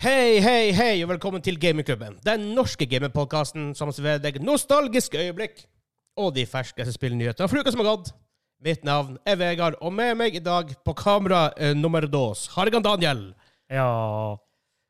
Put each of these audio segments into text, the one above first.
Hei, hei, hei, og velkommen til Gamingklubben. Den norske gamingpodkasten som serverer deg nostalgiske øyeblikk og de ferskeste spillnyhetene for uka som har gått. Mitt navn er Vegard, og med meg i dag på kamera eh, nummer dos har jeg Daniel. Ja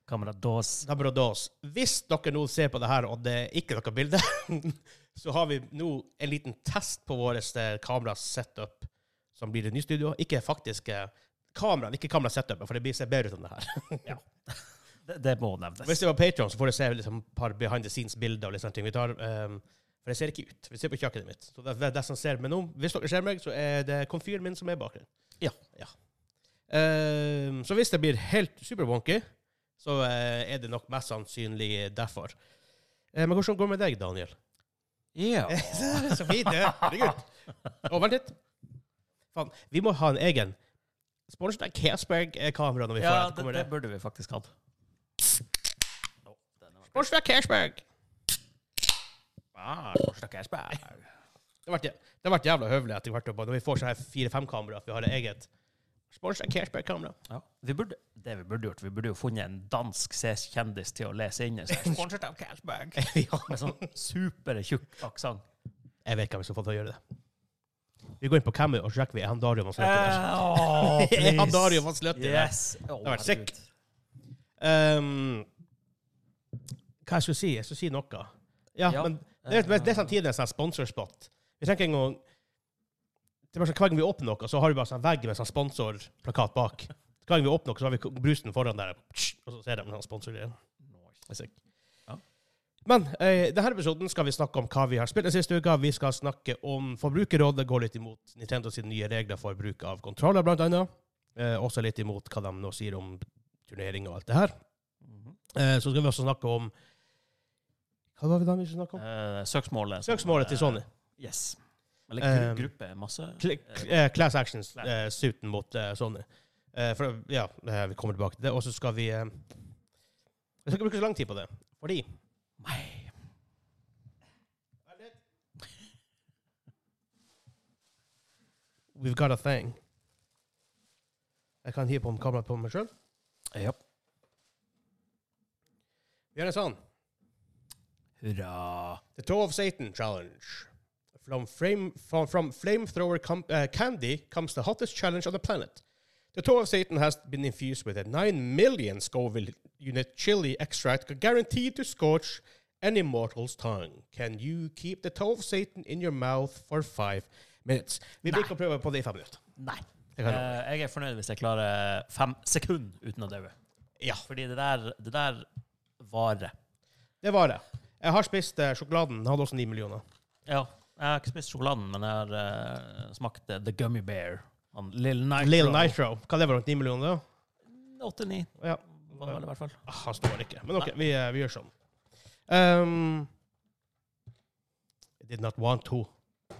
Kamera Dås. Nummer dos. Hvis dere nå ser på det her, og det er ikke noe bilde, så har vi nå en liten test på vårt kamera-setup som blir det nye studio. Ikke faktisk eh, kameraet, ikke kamera-setupet, for det blir ser bedre ut enn det her. Det, det må nevnes. Hvis det var Patreon, så får du se liksom, et par behind the scenes-bilder. og litt sånne ting. Vi tar, um, for det ser ikke ut. Vi ser på kjøkkenet mitt. Så det, det det som ser. Men nå, hvis dere ser meg, så er det komfyren min som er bakgrunnen. Ja. Ehm, så hvis det blir helt superwonky, så uh, er det nok mest sannsynlig derfor. Uh, men hvordan går det med deg, Daniel? Ja. så fint, det. Herregud. Å, vent litt. Faen, vi må ha en egen sponset av Casberg-kamera når vi får ja et. det, Ja, det det? burde vi faktisk hatt. Å, fra Kersberg. Ah, Korstak Ersberg. Det ble, det jævla høvelig etter hvert når vi får sånn her fire-fem kamera, at vi har et eget sponset Kersberg-kamera. Ja. Vi burde, det vi burde gjort, vi burde jo funnet en dansk C-kjendis til å lese inn. Sponset av cashback. ja. Med sånn supertjukk aksent. Jeg vet ikke om vi skal få til å gjøre det. Vi går inn på Cammy og sjekker vi er han Dario van Sløtter. Oh, Er han Dario van Sløtter? der? Yes. Oh, har vært sick. Um, hva jeg skulle si? Jeg skulle si noe. Ja, Ja. men det, er- det er samtidig en sånn sponsorspot. Vi tenker en gang det er bare sånn, Hver gang vi åpner noe, så har vi bare sånn vegg med sånn sponsorplakat bak. Hver gang vi åpner noe, så har vi brusen foran der, og så ser de sånn sponsorgreier. Det er. Ja. Men eh, i denne episoden skal vi snakke om hva vi har spilt den siste uka. Vi skal snakke om Forbrukerrådet går litt imot Nintendo sine nye regler for bruk av kontroller, blant annet. Eh, også litt imot hva de nå sier om turnering og alt det her. Mhm. Eh, så skal vi også snakke om Hva var det da vi snakka om? Eh, søksmålet. Søksmålet til eh, Sony. Yes. Eller gru Um, gruppe, masse. Eh, eh, class actions-suiten mot eh, Sony. Eh, for, ja, eh, vi kommer tilbake til det. Og så skal vi eh, Vi skal ikke bruke så lang tid på det, fordi Nei. We've got a thing. Jeg kan hive på kameraet på meg sjøl. Ja. Vi gjør en sånn. Hurra. The Toe of Satan challenge. From, frame, from, from flamethrower com, uh, candy comes the hottest challenge on the planet. The Toe of Satan has been infused with a 9 million Scoville unit chili extract guaranteed to scorch any mortal's tongue. Can you keep the Toe of Satan in your mouth for five minutes? Vi vil å prøve på det i fem minutter. Nei. Jeg, kan Eh, jeg er fornøyd hvis jeg klarer fem sekunder uten å daue. Ja. Fordi det der, det der varer. Det var det. Jeg har spist eh, sjokoladen. Den hadde også 9 millioner. Ja. Jeg har ikke spist sjokoladen, men jeg har uh, smakt eh, The Gummy Bear. Han Lill Nitro. Little Nitro. Hva det var det? 9 millioner? da? 8-9, Ja. var vel i hvert fall. Ah, han står ikke. Men OK, vi, vi gjør sånn. Um, I did not want to.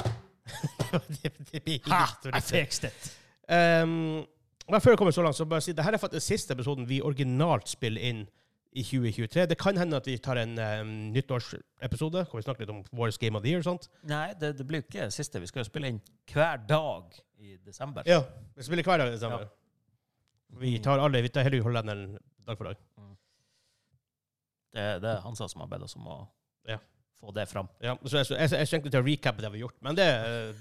det, det blir Ha! I fixed it! Um, men før jeg kommer så langt, så bare si det her er faktisk siste episoden vi originalt spiller inn i 2023. Det kan hende at vi tar en um, nyttårsepisode hvor vi snakker litt om vår Game of the Year og sånt. Nei, det, det blir ikke siste. Vi skal jo spille inn hver dag i desember. Ja, vi spiller hver dag i desember. Vi tar alle, vi tar hele hollenderen dag for dag. Det, det er Hansa som har bedt oss om å Ja. få det fram. Ja, så jeg, jeg, jeg skal til å recappe det vi har gjort, men det,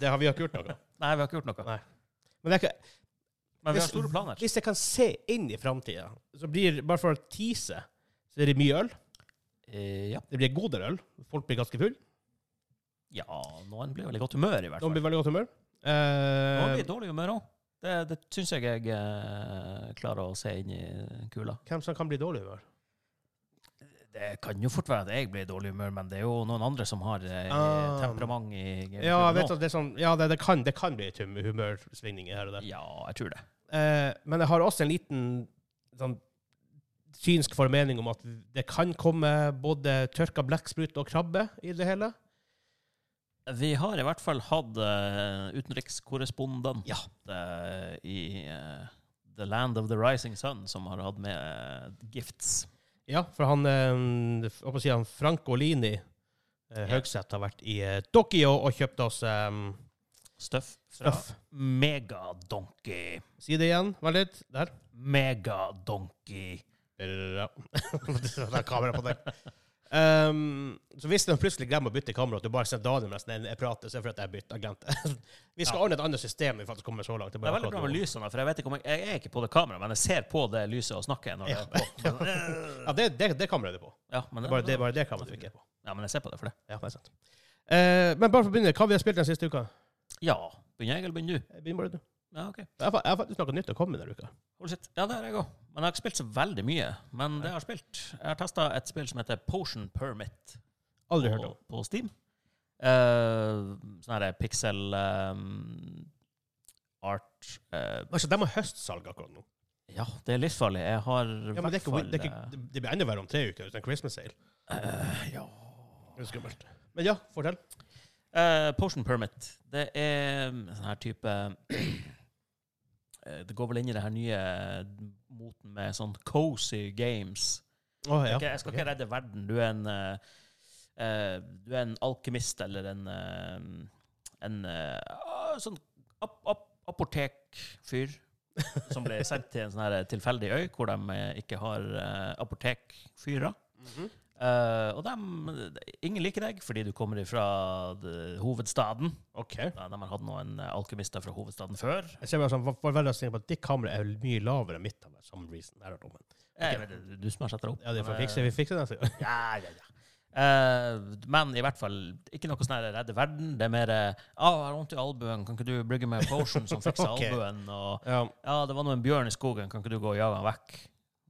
det har vi ikke gjort noe. Nei, vi har ikke gjort noe. Nei. Men det er ikke, Men vi har store planer. Hvis jeg kan se inn i framtida, så blir bare for å tease, så er det mye øl. Eh, ja. Det blir godere øl. Folk blir ganske full. ja, noen blir veldig godt humør, i hvert fall. Noen blir veldig godt humør. Noen Eh, blir i dårlig humør òg. Det, det syns jeg jeg eh, klarer å se inn i kula. hvem som kan bli dårlig humør? Det kan jo fort være at jeg blir i dårlig humør, men det er jo noen andre som har eh, Ah. temperament i gameklubben Ja, jeg vet også. at det, er sånn, ja det, det, kan, det kan bli et hum- humørsvingninger her og der. Ja, jeg tror det. Eh, men jeg har også en liten sånn synsk formening om at det kan komme både tørka blekksprut og krabbe i det hele. Vi har i hvert fall hatt uh, utenrikskorrespondent Ja. eh, i eh, The Land of the Rising Sun, som har hatt med eh, gifts. Ja, for han, eh, håper si han Franco Lini eh, Høgseth har vært i eh, Tokyo og kjøpt oss um, Stuff fra stuff. Megadonkey. Si det igjen, Vær litt. Der. Megadonkey. Det er kamera på deg. Um, så hvis de plutselig glemmer å bytte kamera, at du bare sender Daniel mens jeg prater, så er det fordi jeg bytter. Jeg glemte. Vi skal Ja. ordne et annet system når vi faktisk kommer så langt. Det er veldig bra med lysene, for jeg vet ikke om jeg, jeg er ikke på det kameraet, men jeg ser på det lyset og snakker når det er på. Ja, det, det, det kameraet er på. Ja, men Det bare det, bare det kameraet du ikke er på. Ja, men jeg ser på det for det. Ja, det er sant. Uh, men bare for å begynne, hva vi har spilt den siste uka? Ja. Begynner jeg, eller begynner du? Begynner bare du. Ja, OK. Jeg har, jeg har faktisk noe nytt å komme med denne uka. Hold shit. Ja, det har jeg òg. Men jeg har ikke spilt så veldig mye. Men det jeg har spilt Jeg har testa et spill som heter Potion Permit Aldri hørt om. på Steam. Uh, sånn her pixel um, art uh, Altså, de har høstsalg akkurat nå. Ja, det er livsfarlig. Jeg har Ja, men det, er ikke, fall det, er ikke, det- det blir enda verre om tre uker. Er Christmas sale. Uh, Ja. Det er skummelt. Men ja, fortell. Uh, Potion Permit. Det er sånn her type Det går vel inn i det her nye moten med sånn cozy games. Oh, ja. Jeg skal ikke redde verden. Du er en eh, eh, Du er en alkymist eller en uh, En eh, ah, sånn ap ap apotekfyr som blir sendt til en sånn her tilfeldig øy hvor de eh, ikke har uh, apotekfyrer. Mhm. Eh, og dem, ingen liker deg fordi du kommer fra hovedstaden. OK. Ja, de har hatt noen eh, alkymister fra hovedstaden før. Jeg ser bare sånn, var, var veldig sikker på at ditt kamera er mye lavere enn mitt. av some reason. Jeg har hørt om. Eh, du som har satt det opp. Ja, det får fikse, vi fikser det neste. Ja, ja, ja. Uh, men i hvert fall ikke noe sånn redde verden. Det er mer uh, 'Jeg har vondt i albuen. Kan ikke du brygge meg potion som fikser okay. albuen?' Og Ja. 'Ja, det var nå en bjørn i skogen. Kan ikke du gå og jage han vekk?'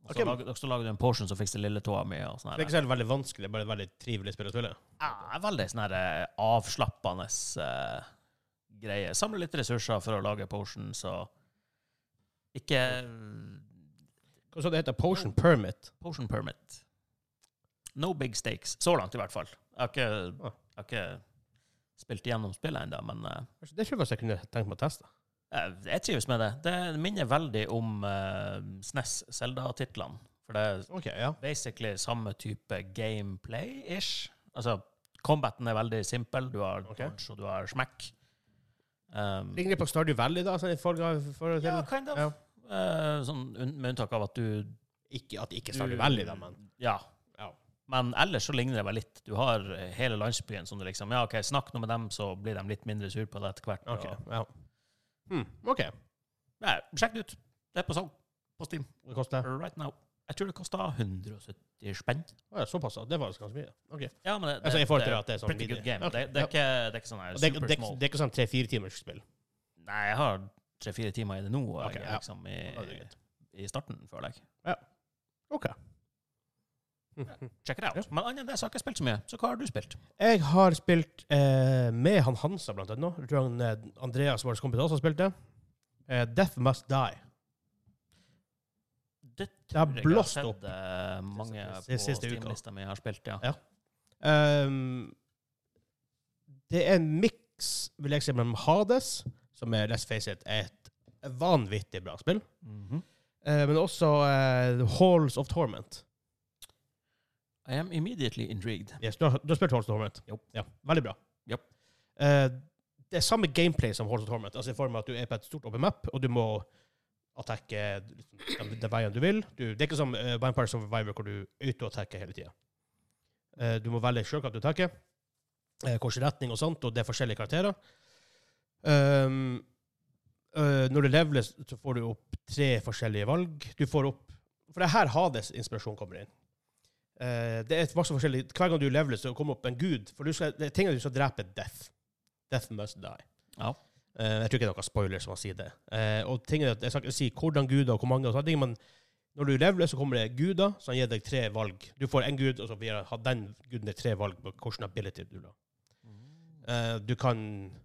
Og så, lager, så lager du en portion som fikser lilletåa mi. Og sånn Det er ikke så veldig vanskelig, det er bare et veldig trivelig spill å spille. Ja, veldig sånn her eh, avslappende uh, greie. Samle litt ressurser for å lage portion, så ikke Hva så det heter? Potion Permit. Potion permit. No big stakes. Så langt, i hvert fall. Jeg har ikke, Ah. jeg har ikke spilt gjennom spillet ennå, men uh, Det tror jeg jeg kunne tenkt meg å teste. Jeg, jeg trives med det. Det minner veldig om uh, SNES Zelda-titlene. For det er okay, ja. basically samme type gameplay-ish. Altså, combaten er veldig simpel. Du har okay. dodge, og du har smack. Um, Ligner det på Stardew Valley, da? Sånn, for, til ja, kind of. Ja. Uh, sånn, med unntak av at du Ikke at ikke Stardew Valley, da, men Ja. Ja. Men ellers så ligner det vel litt. Du har eh, hele landsbyen som du liksom Ja, OK, snakk nå med dem, så blir de litt mindre sur på det etter hvert. OK. og- Ja. Hmm, OK. Nei, sjekk det ut. Det er på salg på Steam Det koster right now. Jeg tror det kosta 170 spenn. Ja, såpass. ja. Det var ganske mye. Ok. Ja, men det, Altså, i forhold til at det er sånn pretty good game. Okay. Det, det, er ikke, det er ikke sånn her Det, super det, small. det er ikke sånn tre-fire timers spill. Nei, jeg har tre-fire timer i det nå, okay, Ok, jeg ja. liksom i, Ja, det i starten, føler jeg. OK. Check it out. Men annet enn det så har jeg ikke spilt så mye. Så hva har du spilt? Jeg har spilt eh, med han Hansa, blant annet. Jeg tror han, eh, Andreas, vår kompis, også har spilt det. Eh, Death Must Die. Det har tror jeg blåst jeg har opp sett eh, mange siste- på siste uka. Steam-lista mi har spilt, ja. Ja. Um, det er en miks, vil jeg si, mellom Hades, som er, let's face it, et vanvittig bra spill, Mhm. eh, men også eh, Halls of Torment. I am immediately intrigued. Yes, du, har, du har spilt Horse of Torment? Yep. Ja, veldig bra. Yep. Eh, det er samme gameplay som Horse of Torment, altså i form av at du er på et stort open map, og du må attacke den, den veien du vil. Du, det er ikke som uh, Vampire Survivor, hvor du auto-attacker hele tida. du må velge sjøl hva du attacker, uh, hvilken retning og sånt, og det er forskjellige karakterer. Um, uh, når du leveler, så får du opp tre forskjellige valg. Du får opp For det er her Hades-inspirasjon kommer inn. Eh, det er masse forskjellig Hver gang du leveler, så kommer opp en gud. For du skal, det er tingene du skal drepe death. Death must die. Ja. Uh, jeg tror ikke det er noen spoilers som sier det. Uh, og tingene, jeg skal ikke si hvordan guder og hvor mange, og sånne ting, men når du leveler, så kommer det guder som gir deg tre valg. Du får en gud, og så vil ha den guden tre valg på hvilken ability du vil ha. Du kan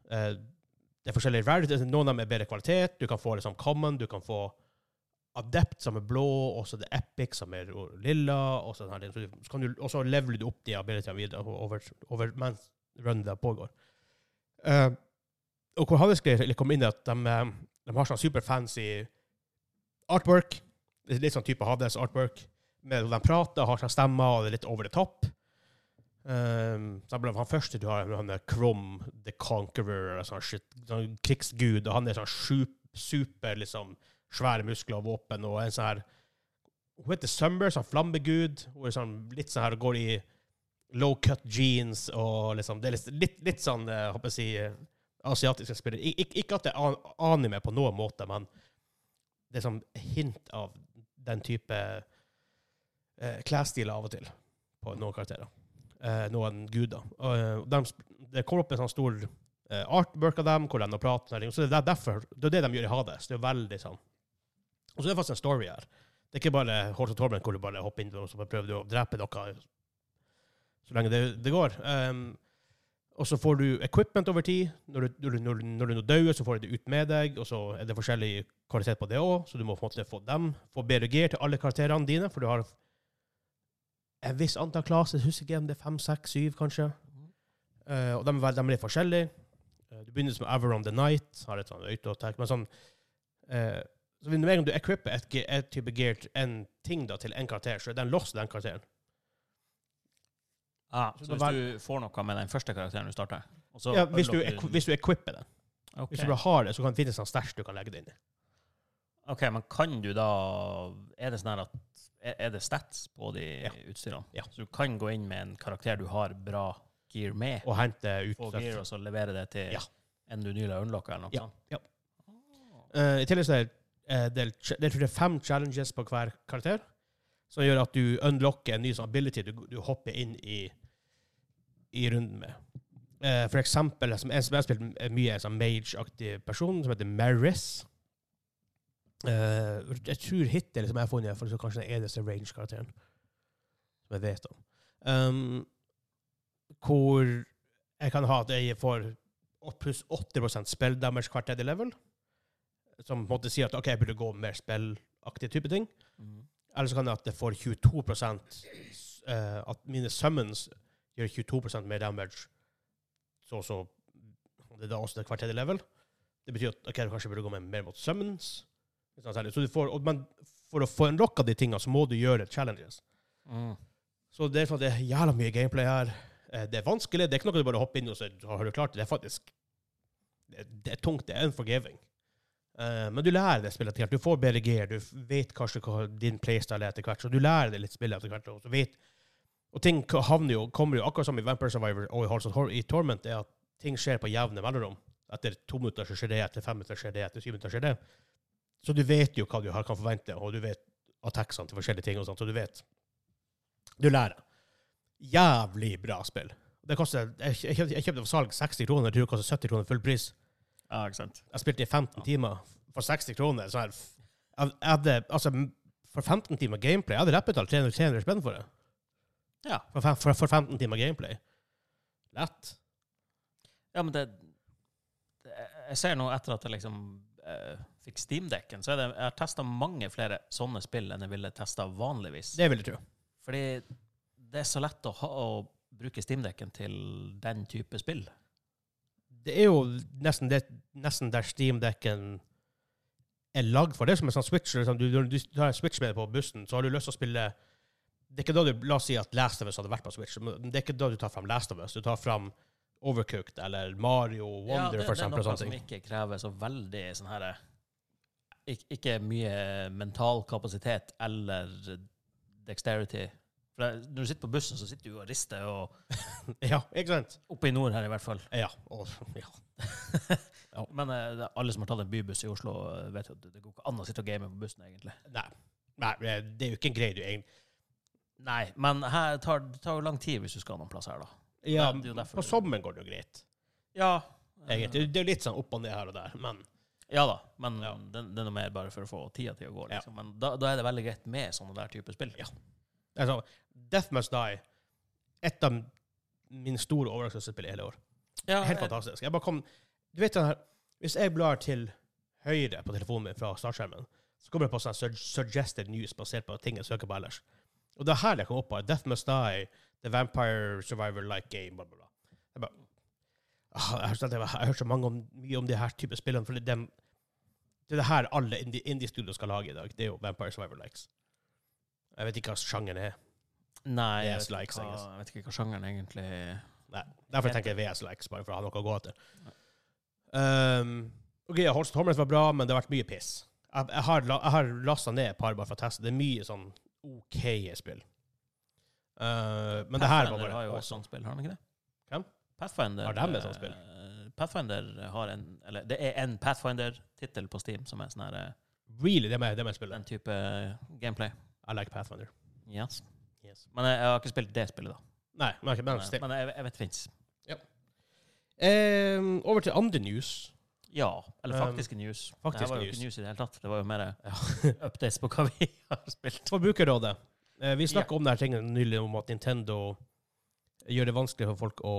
Det er forskjellige rarities. Noen av dem er bedre kvalitet. Du kan få liksom common, du kan få adept, som er blå, og så er epic, som er lilla, og så, så leveler du opp de abilityene videre over, over mens runnet pågår. Uh, og hvor Hades-greier kommer inn i at de, eh, de har sånn superfancy artwork. Litt sånn type Hades-artwork. Med De prater, har sånn stemmer, og det er litt over the top. Um, så han første du har, han er Krom the Conqueror, eller sånn shit, sånn krigsgud, og han er sånn super liksom, svære muskler og våpen, og en sånn her Hun heter Summer, sånn flammegud. Hun er sånn, litt sånn her, går i low cut jeans og liksom Det er litt, litt, litt sånn, jeg håper jeg å si, eh, asiatiske spillere. Ik ik ikke at det er an anime på noen måte, men det er sånn hint av den type eh, klesstil av og til på noen karakterer. Eh, noen guder. Og, eh, de, det kommer opp en sånn stor eh, artwork av dem, hvor de prater. og. Så det er derfor, det er det de gjør i Hades. Det er veldig sånn. Og så er det faktisk en story her. Det er ikke bare Horse og Torment hvor du bare hopper inn og så prøver du å drepe noe så lenge det, det går. Um, og så får du equipment over tid. Når du, når, når, du- dør, så får du det ut med deg, og så er det forskjellig kvalitet på det òg, så du må på en måte få dem. Få gear til alle karakterene dine, for du har en viss antall klasser. Husker ikke om det er fem, seks, syv, kanskje. Uh, og de, de er litt forskjellige. Uh, du begynner som Averon the Night, har et sånt autoattack, men sånn eh, så Med en gang du equipper et, et type gear en ting da, til en karakter, så er den lost, den karakteren. Ah, Så så hvis var- du får noe med den første karakteren du starter og Ja, hvis du, du, hvis du equipper den. Okay. Hvis du bare har det, så kan det finnes en stæsj du kan legge det inn i. OK, men kan du da Er det sånn at Er det stats på de Ja. utstyrene? Ja. Så du kan gå inn med en karakter du har bra gear med, Og hente ut få gear, og så levere det til Ja. en du nylig har unlocka, eller noe Ja, sånt? ja. Eh, I tillegg så er det, eh, tror jeg fem challenges på hver karakter, som gjør at du unlocker en ny sånn ability du, du hopper inn i, i runden med. Eh, for eksempel, som en som jeg har spilt mye, er en sånn mage-aktig person, som heter Maris. Eh, jeg tror hittil som jeg har funnet, for kanskje den eneste range-karakteren som jeg vet om. Um, hvor jeg kan ha at jeg får pluss 80 spell damage hvert tredje level. Som på en måte sier at ok, jeg burde gå mer spillaktig type ting. Mm. Eller så kan det at det får 22 uh, At mine summons gjør 22% mer damage. Så så Det er da også det hvert tredje level. Det betyr at ok, du kanskje burde gå med mer mot summons. Så du får, men for å få en rock av de tingene, så må du gjøre challenges. Mm. Så det er for at det er jævla mye gameplay her. Eh, Det er vanskelig. Det er ikke noe du bare hopper inn og så har du klart det. Det er faktisk det, det er tungt. Det er unforgiving. Eh, men du lærer det spillet etter hvert. Du får bedre gear. Du vet kanskje hva din playstyle er etter hvert. Så du lærer det litt spillet etter hvert. Og, vet, og ting havner jo, kommer jo akkurat som i Vampire Survivor og i of i Torment, er at ting skjer på jevne mellomrom. Etter to minutter så skjer det, etter fem minutter skjer det, etter syv minutter skjer det. Så du vet jo hva du har- kan forvente, og du vet attacksene til forskjellige ting og sånt, så du vet. Du lærer. Jævlig bra spill. Det koster, jeg kjøpte for salg 60 kroner, jeg tror det koster 70 kroner full pris. Ja, ikke sant? Jeg spilte i 15 timer for 60 kroner. Så jeg, jeg hadde, altså, for 15 timer gameplay, jeg hadde rett betalt 300, 300 spenn for det. Ja. For, for, for 15 timer gameplay. Lett. Ja, men det, det Jeg ser nå etter at jeg liksom uh, fikk Steam-dekken, så er det, jeg har testa mange flere sånne spill enn jeg ville testa vanligvis. Det vil jeg tro. Fordi det er så lett å, ha, å bruke Steam-dekken til den type spill. Det er jo nesten, det, nesten der Steam-dekken er lagd for. Det er som en sånn Switch. Liksom. Du, du, du tar en Switch med på bussen, så har du lyst til å spille Det er ikke da du La oss si at Last of Us hadde vært på Switch. Men det er ikke da du tar fram Last of Us. Du tar fram Overcooked eller Mario Wonder, det, for det er noe som ikke krever så veldig sånn her ikke, ikke mye mental kapasitet eller dexterity. For når du sitter på bussen, så sitter du og rister, og Ja, ikke sant? oppe i nord her i hvert fall. Ja. Og, ja. Men eh, alle som har tatt en bybuss i Oslo, eh, vet jo at det går ikke an å sitte og game på bussen, egentlig. Nei. Nei, det er jo ikke en greie du egentlig Nei, men her tar, det tar jo lang tid hvis du skal noen plass her, da. Ja, det er derfor på sommeren går det jo greit. Ja. Egentlig. Det er jo litt sånn opp og ned her og der, men Ja da, men Ja. Det, det er noe mer bare for å få tida til å gå. Ja. Liksom. Men da, da er det veldig greit med sånne der type spill. Ja. altså, Death Must Die Et av mine store overraskelsesspill i hele år. Ja, Helt fantastisk. Jeg bare kom Du vet den her Hvis jeg blar til høyre på telefonen min fra startskjermen, så kommer det på sånn sug- suggested news basert på ting jeg søker på ellers. Og det er her det kom opp på. Death Must Die, The Vampire Survivor-like game, bla, bla, bla. Jeg bare ah, jeg, har, jeg har hørt så mange om, mye om de her type spillene, for det, det er det her alle indie- indie-studio skal lage i dag. Det er jo Vampire Survivor-likes. Jeg vet ikke hva sjangeren er. Nei, jeg VS vet, likes, hva, jeg vet ikke hva sjangeren egentlig Nei, Derfor tenker jeg VS-likes, bare for å ha noe å gå etter. Um, ok, Holst Tormlet var bra, men det har vært mye piss. Jeg, jeg har, jeg har lasta ned et par bare for å teste. Det er mye sånn OK spill. Uh, men det her var Pathfinder bare har jo et awesome. sånt spill, har de ikke det? Hvem? Pathfinder Har de et sånt spill? eh, Pathfinder har en Eller det er en Pathfinder-tittel på Steam som er sånn her eh, Really, det med, det med spillet. den type gameplay. I like Pathfinder. Yes. Yes. Men jeg, jeg har ikke spilt det spillet, da. Nei, men, ikke, Men, men jeg, jeg vet det Ja. Eh, over til andre news. Ja. Eller Um, faktiske news. faktiske det var jo news. ikke news i det hele tatt. Det var jo mer updates på hva vi har spilt. Forbrukerrådet. Eh, vi snakka om denne tingen nylig om at Nintendo gjør det vanskelig for folk å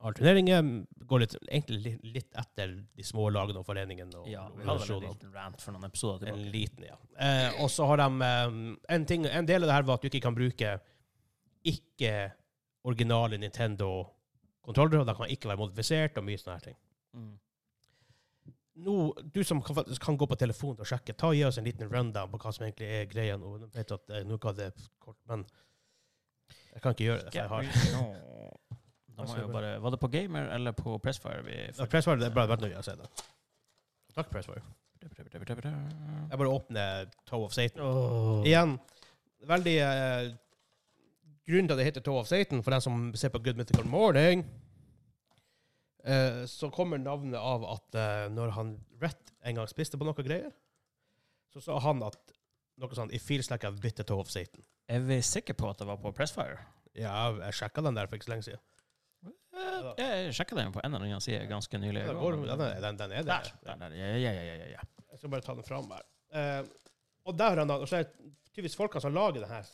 ha turneringer. Går litt, egentlig litt, etter de små lagene og foreningene. Og Ja, vi hadde en liten rant for noen episoder tilbake. En liten, ja. Eh, og så har de um, en, ting, en del av det her var at du ikke kan bruke ikke originale Nintendo-kontrollere, og de kan ikke være modifisert og mye sånne her ting. Mm. Nå, du som kan, kan gå på telefonen og sjekke, ta og gi oss en liten rundown på hva som egentlig er greia nå. Jeg vet at jeg, nå ga det kort, men jeg kan ikke gjøre det. For jeg har jeg jo bare, var det på Gamer eller på Pressfire vi Ja, Pressfire, det er bare vært nøye å se det. Takk, Pressfire. Jeg bare åpner Toe of Satan. oh. Igjen, veldig eh, Grunnen til at det heter Toe of Satan, for den som ser på Good Mythical Morning, eh, så kommer navnet av at eh, når han Rett en gang spiste på noe greier, så sa han at noe sånn It feels like a toe of Satan. Er vi sikre på at det var på Pressfire? Ja, jeg sjekka den der for ikke så lenge siden. Eh, Jeg sjekka den på en eller annen side ganske nylig. Den, går, den, er- den, den er Der. der. der, der. Ja, ja, ja, ja, ja. Jeg skal bare ta den fram her. Eh, og der har han da, og så er det tydeligvis folkene som lager den her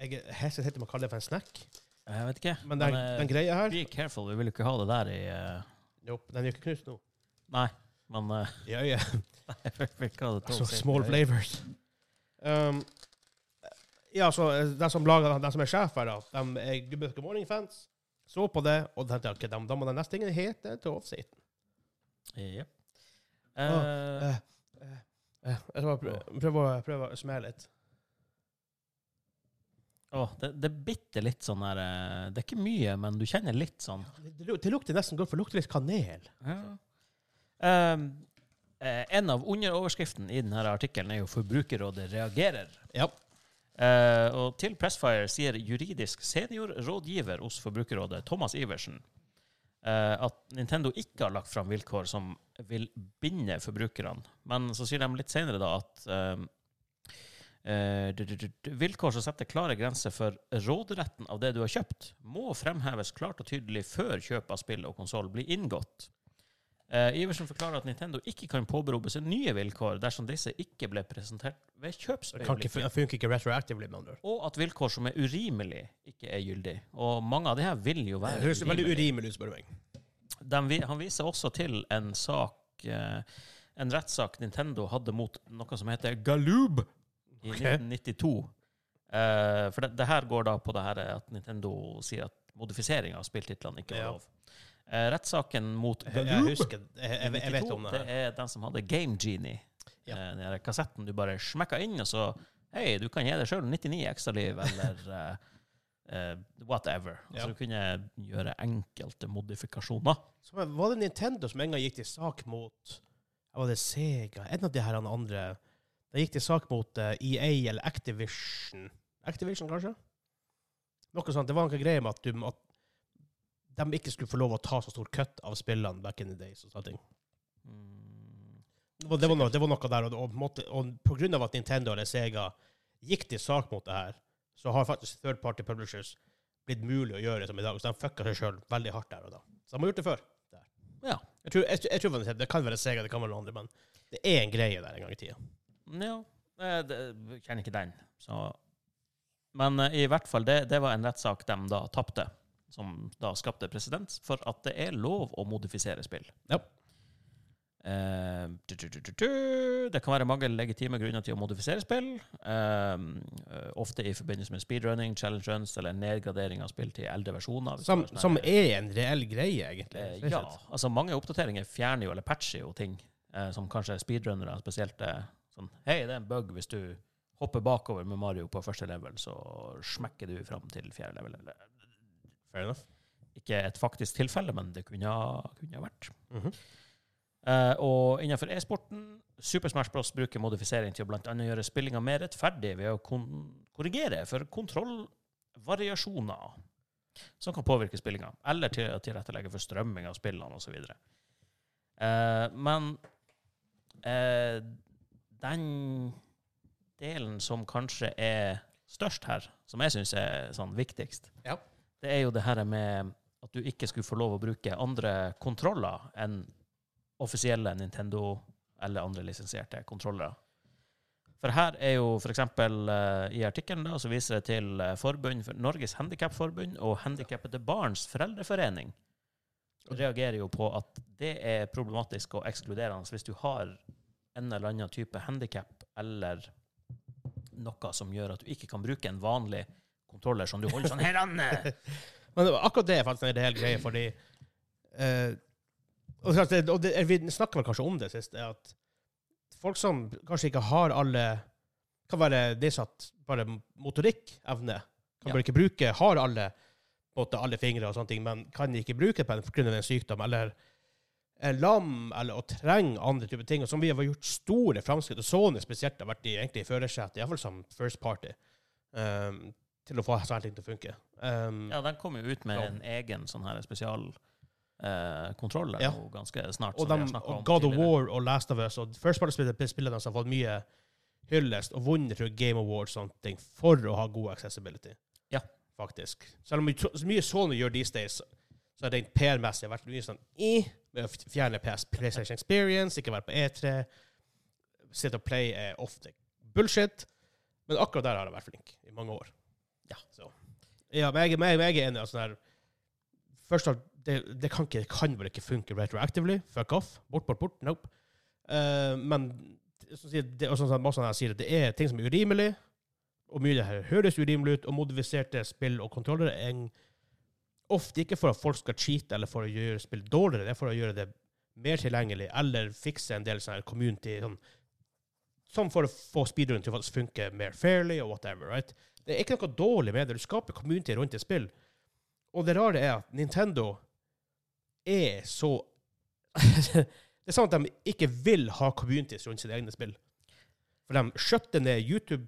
Jeg, jeg helt til å kalle det for en snack, Jeg vet ikke. men den, Men, den greia her Be careful, vi vil jo ikke ha det der i uh... Nope, den er jo ikke knust nå. Nei, men uh, Ja, ja. Altså, small flavors. Um, ja, så de som lager de som er sjef her, da, de er Good Morning Fans. så på det, og tenkte ok, da, må den neste tingen hete of Satan. Ja. Uh, uh, uh, eh, eh, jeg skal prøve, prøve, prøve å smelle litt. Åh, det, det er bitte litt sånn her eh, Det er ikke mye, men du kjenner litt sånn Det, det, det lukter nesten godt, for det lukter litt kanel. Um, eh, en av underoverskriften i denne artikkelen er jo 'Forbrukerrådet reagerer'. Ja. Uh, og til Pressfire sier juridisk seniorrådgiver hos Forbrukerrådet, Thomas Iversen, uh, at Nintendo ikke har lagt fram vilkår som vil binde forbrukerne. Men så sier de litt senere da at eh, eh, du- du- du- du- vilkår som setter klare grenser for råderetten av det du har kjøpt, må fremheves klart og tydelig før kjøp av spill og konsoll blir inngått. Eh, Iversen forklarer at Nintendo ikke kan påberope seg nye vilkår dersom disse ikke ble presentert ved Det kjøpsøyeblikket det funker ikke retroactively, med andre og at vilkår som er urimelig, ikke er gyldig. Og mange av de her vil jo Det være høres veldig urimelig. urimelig ut, spør du meg. Han viser også til en sak, eh, en rettssak Nintendo hadde mot noe som heter Galoob i Ok. 1992. Eh, for det, det her går da på det her at Nintendo sier at modifisering av spilltitlene ikke var Ja. lov. Eh, rettssaken mot Jeg, jeg husker jeg, jeg, jeg vet om det det er den som hadde Game Genie. Ja. Eh, Den kassetten du bare smekka inn, og så Hei, du kan gi deg sjøl 99 ekstra liv, eller Uh, whatever. Ja. Altså, du kunne gjøre enkelte modifikasjoner. Så var det Nintendo som en gang gikk til sak mot Var det Sega? En av de her andre De gikk til sak mot eh, EA eller Activision. Activision, kanskje? Noe sånt. Det var noe greier med at, du, at de ikke skulle få lov å ta så stor cut av spillene back in the days. og sånne ting. Mm. Det var, noe, det var noe der, og, og, på og på grunn av at Nintendo eller Sega gikk til sak mot det her, så har faktisk third party publishers blitt mulig å gjøre som i dag. Så de fucka seg sjøl veldig hardt der og da. Så de har gjort det før. Ja. Jeg tror, jeg, jeg tror det, det kan være Sega, det kan være noen andre, men det er en greie der en gang i tida. Ja, eh, det, jeg kjenner ikke den. Så. Men eh, i hvert fall, det, det var en rettssak de da tapte, som da skapte presedens for at det er lov å modifisere spill. Ja. Uh, du, du, du. Det kan være mange legitime grunner til å modifisere spill. Eh, ofte i forbindelse med speedrunning, challenge runs eller nedgradering av spill til eldre versjoner. Som, som er en reell greie, egentlig. Uh, ja, altså mange oppdateringer fjerner jo eller patcher jo ting som kanskje speedrunnere spesielt sånn Hei, det er en bug hvis du hopper bakover med Mario på første level, så smekker du fram til fjerde level. Fair enough. ikke et faktisk tilfelle, men det kunne ha, kunne vært. vært. -hmm. Uh, og innenfor e-sporten Super Smash Bros. bruker modifisering til å annet gjøre spillinga mer rettferdig ved å korrigere for kontrollvariasjoner som kan påvirke spillinga, eller til å tilrettelegge for strømming av spillene osv. Uh, men eh, den delen som kanskje er størst her, som jeg syns er sånn viktigst, Ja. det er jo det her med at du ikke skulle få lov å bruke andre kontroller enn offisielle Nintendo eller andre lisensierte kontrollere. For her er jo for eksempel eh, i artikkelen da, så viser det til eh, forbund Norges Handikapforbund og Handikappede barns foreldreforening. Reagerer jo på at det er problematisk og ekskluderende hvis du har en eller annen type handikap eller noe som gjør at du ikke kan bruke en vanlig kontroller som du holder sånn her, an. Men det var akkurat det er faktisk hele greia, fordi eh, Og, det, og det, vi snakka vel kanskje om det sist, at folk som kanskje ikke har alle Kan være nedsatt bare motorikkevne. Kan Ja. bare ikke bruke Har alle måte, alle fingre og sånne ting, men kan ikke bruke det av en sykdom, eller er lam, eller å trenger andre typer ting. Og som vi har gjort store framskritt, og Sony spesielt har vært i, egentlig i førersetet, iallfall som first party, um, til å få sånne ting til å funke. Um, Ja, den kom jo ut med Ja. en egen sånn her spesial eh, kontroller Ja. ganske snart. og, de, og God of. War og Last of Us og First Party-spillerne har fått mye hyllest og vunnet Game Awards sånne ting for å ha god accessibility. Ja. Faktisk. Selv om mye- Sony gjør these days, så er det rent PR-messig vært mye sånn i med å fjerne PS, PlayStation Experience, ikke være på E3. Sit og play er ofte bullshit. Men akkurat der har jeg vært flink i mange år. Ja. Så. Ja, men jeg, men jeg, er enig. Altså, der, først og det, det kan, ikke, kan vel ikke funke retroactively. Fuck off. Bort, bort, bort. Nope. Uh, men det, sånn som Massan her sier, det er ting som er urimelig, og mye av det her høres urimelig ut, og modifiserte spill og kontrollere er en- ofte ikke for at folk skal cheate eller for å gjøre spill dårligere, det er for å gjøre det mer tilgjengelig, eller fikse en del sånne community, sånn, sånn for å få speedrun til å funke mer fairly, og whatever, right? Det er ikke noe dårlig med det. Du skaper community rundt et spill. Og det rare er at Nintendo er så Det er sånn at de ikke vil ha communities rundt sine egne spill. For de skjøtter ned YouTube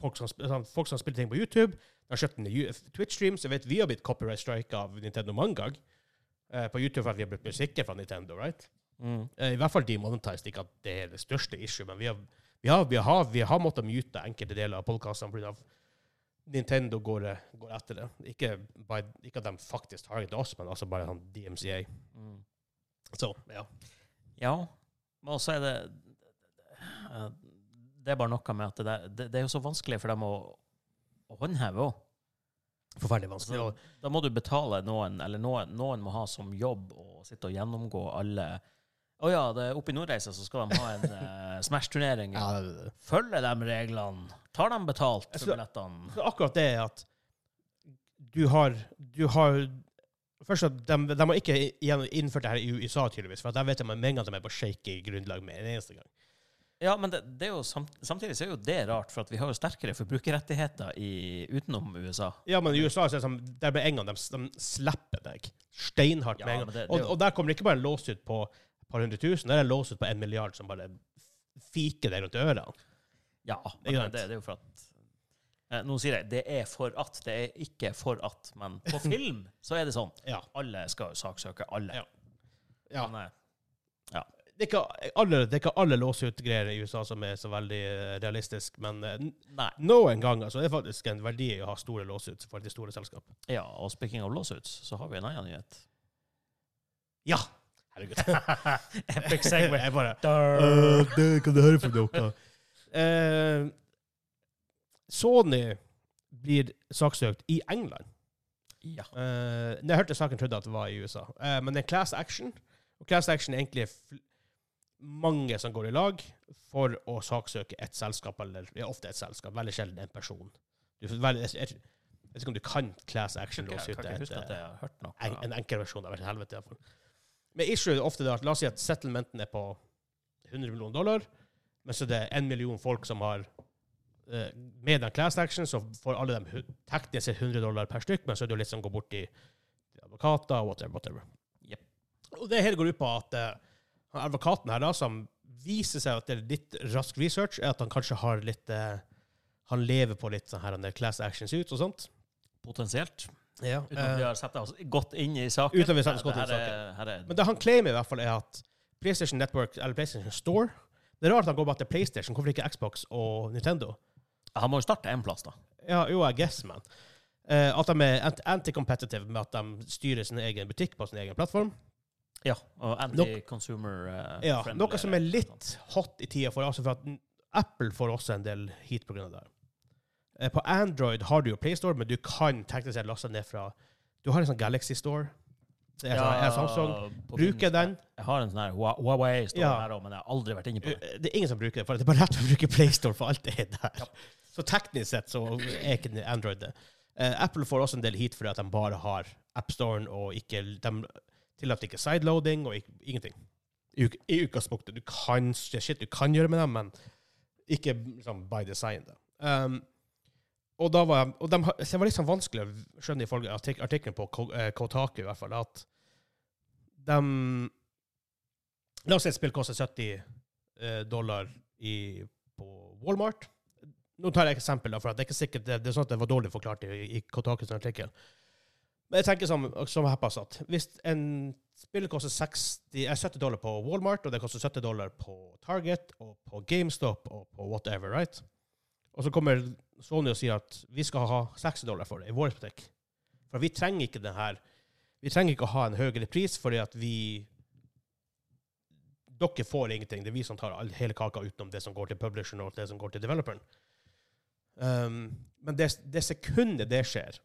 folk som, sånn, folk som spiller ting på YouTube. De har kjøpt en Twitch-stream, Jeg vet vi har blitt copyright strike av Nintendo mange ganger. eh, på YouTube for at vi har blitt musikker fra Nintendo, right? Mm. Eh, I hvert fall demonetized. Ikke at det er det største issue, men vi har, vi har, vi har, vi har måttet mute enkelte deler av podkastene pga. Nintendo går, eh, går etter det. Ikke, by, ikke at de faktisk targeter oss, men altså bare sånn DMCA. Mm. Så, ja. Ja, men også er det eh, Det er bare noe med at det, det, det er jo så vanskelig for dem å, å håndheve òg. Forferdelig vanskelig. Så, da må du betale noen, eller noen, noen må ha som jobb å sitte og gjennomgå alle Å ja, det er oppe i Nordreisa så skal de ha en uh, Smash-turnering. Ja, det, det. Følger de reglene? Tar de betalt for billettene? Så akkurat det er at du har, du har Først at de, de har ikke innført det her i USA, tydeligvis. For der vet de med en gang de er på shaky grunnlag med en eneste gang. Ja, men det, det jo samt, samtidig så er jo det rart, for vi har jo sterkere forbrukerrettigheter i, utenom USA. Ja, men i USA så er det sånn, der med en gang de, de slipper deg steinhardt Ja, med en gang. det- det og, og der kommer det ikke bare en låsut på et par hundre tusen, der er en låsut på en milliard som bare fiker deg rundt ørene. Ja, men det, det, det er jo for at eh, Nå sier jeg det er for at, det er ikke for at, men på film så er det sånn. Ja. Alle skal jo saksøke alle. Ja. ja. Men, eh, Det, er ikke alle, det er ikke alle låsut-greier i USA som er så veldig eh, realistisk, men eh, nei. noen ganger så er det faktisk en verdi å ha store låsut for de store selskap. Ja, og speaking of lawsuits, så har vi en annen nyhet. Ja! Herregud. Epic segway. Jeg bare. Øh, det kan du høre fra dere. Uh, Sony blir saksøkt i England. Ja. Uh, når jeg hørte saken, trodde jeg at det var i USA. Uh, men det er class action. Og class action er egentlig mange som går i lag for å saksøke et selskap, eller ja, ofte et selskap, veldig sjelden en person. Du, veldig, jeg, vet ikke om du kan class action Det et, har hørt noe. en, en enkel versjon av det, helvete i hvert fall. Men issue er ofte det at, la oss si at settlementen er på 100 millioner dollar, men så det er en million folk som har eh, med den class action, så får alle dem teknisk sett 100 dollar per stykk, men så er det jo litt som går bort i advokater og whatever. whatever. Yep. Og det hele går ut på at eh, advokaten her, da, som viser seg at det er litt rask research, er at han kanskje har litt eh, Han lever på litt sånn her han er class actions ut og sånt. Potensielt. Ja, Uten at vi eh, har sett oss godt inn i saken. Uten at vi har satt oss godt inn i saken. men det han claimer, i hvert fall, er at PlayStation Network, eller PlayStation Store Det er rart at han går bare til PlayStation. Hvorfor ikke Xbox og Nintendo? han må jo starte en plass, da. Ja, jo, I guess, man. Eh, at de er anti-competitive med at de styrer sin egen butikk på sin egen plattform. Ja, og anti-consumer uh, Ja, friendly, Noe som er litt hot i tida, for, altså for at Apple får også en del heat pga. det. Eh, På Android har du jo PlayStore, men du kan teknisk sett laste ned fra Du har en sånn Galaxy Store. Det er, ja, er Samsung. Bruker den. Jeg har en sånn her Huawei Store Ja. her òg, men jeg har aldri vært inne på det. Eh, Det er ingen som bruker det, for det er bare rett å bruke PlayStore, for alt det er der. Så teknisk sett så er ikke Android det. Apple får også en del heat fordi at de bare har AppStoren, og ikke, de tillater ikke sideloading og ikke, ingenting. I, I utgangspunktet. Du kan, shit du kan gjøre med dem, men ikke liksom, by design. Da. Um, og da var, og de, det var sånn vanskelig å skjønne ifølge artik artikkelen på eh, Kotaku, i hvert fall, at de La oss si et spill koster 70 eh, dollar i, på Walmart. Nå tar jeg et eksempel, da, for det er ikke sikkert det, det er sånn at det var dårlig forklart i, i Kotakus artikkel. Men jeg tenker som, som Heppas at hvis en spiller koster 60, eh, 70 dollar på Walmart, og det koster 70 dollar på Target og på GameStop og på whatever, right? Og så kommer Sony og sier at vi skal ha 60 dollar for det i vår butikk. For vi trenger ikke det her. Vi trenger ikke å ha en høyere pris fordi at vi Dere får ingenting. Det er vi som tar hele kaka utenom det som går til publisheren og det som går til developeren. Um, men det, det sekundet det skjer,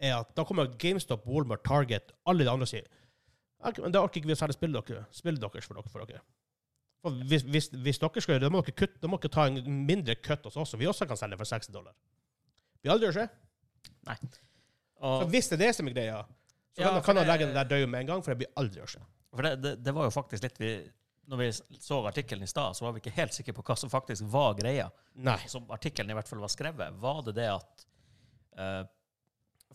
er at da kommer GameStop, Walmart, Target, alle de andre og sier men da orker ikke vi å selge spillet dere, spillet deres for dere. For dere. For hvis, hvis, hvis dere skal gjøre det, da må dere, kutte, da må dere ta en mindre kutt hos oss, så vi også kan selge for 60 dollar. Vil aldri skje. Nei. Og, Så hvis det er det som er greia, så Ja, kan, man legge den der død med en gang, for det blir aldri skje. for det, det, det var jo faktisk litt vi Når vi så artikkelen i stad, så var vi ikke helt sikre på hva som faktisk var greia. Nei. Som artikkelen i hvert fall var skrevet. Var det det at eh,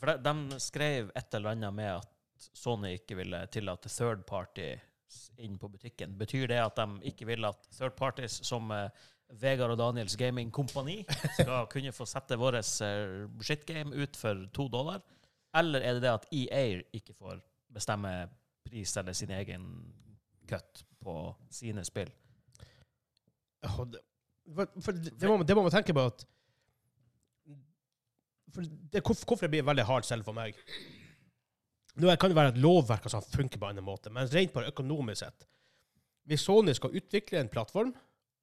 For de, de skrev et eller annet med at Sony ikke ville tillate third parties inn på butikken. Betyr det at de ikke vil at third parties som uh, Vegard og Daniels Gaming Kompani skal kunne få sette vår uh, shitgame ut for to dollar? Eller er det det at EA ikke får bestemme pris eller sin egen cut på sine spill? Det, for, for det, må, det må man tenke på at for det, hvorfor, det blir veldig hardt selv for meg Nå kan det være at lovverket sånn funker på en annen måte, men rent bare økonomisk sett Hvis Sony skal utvikle en plattform,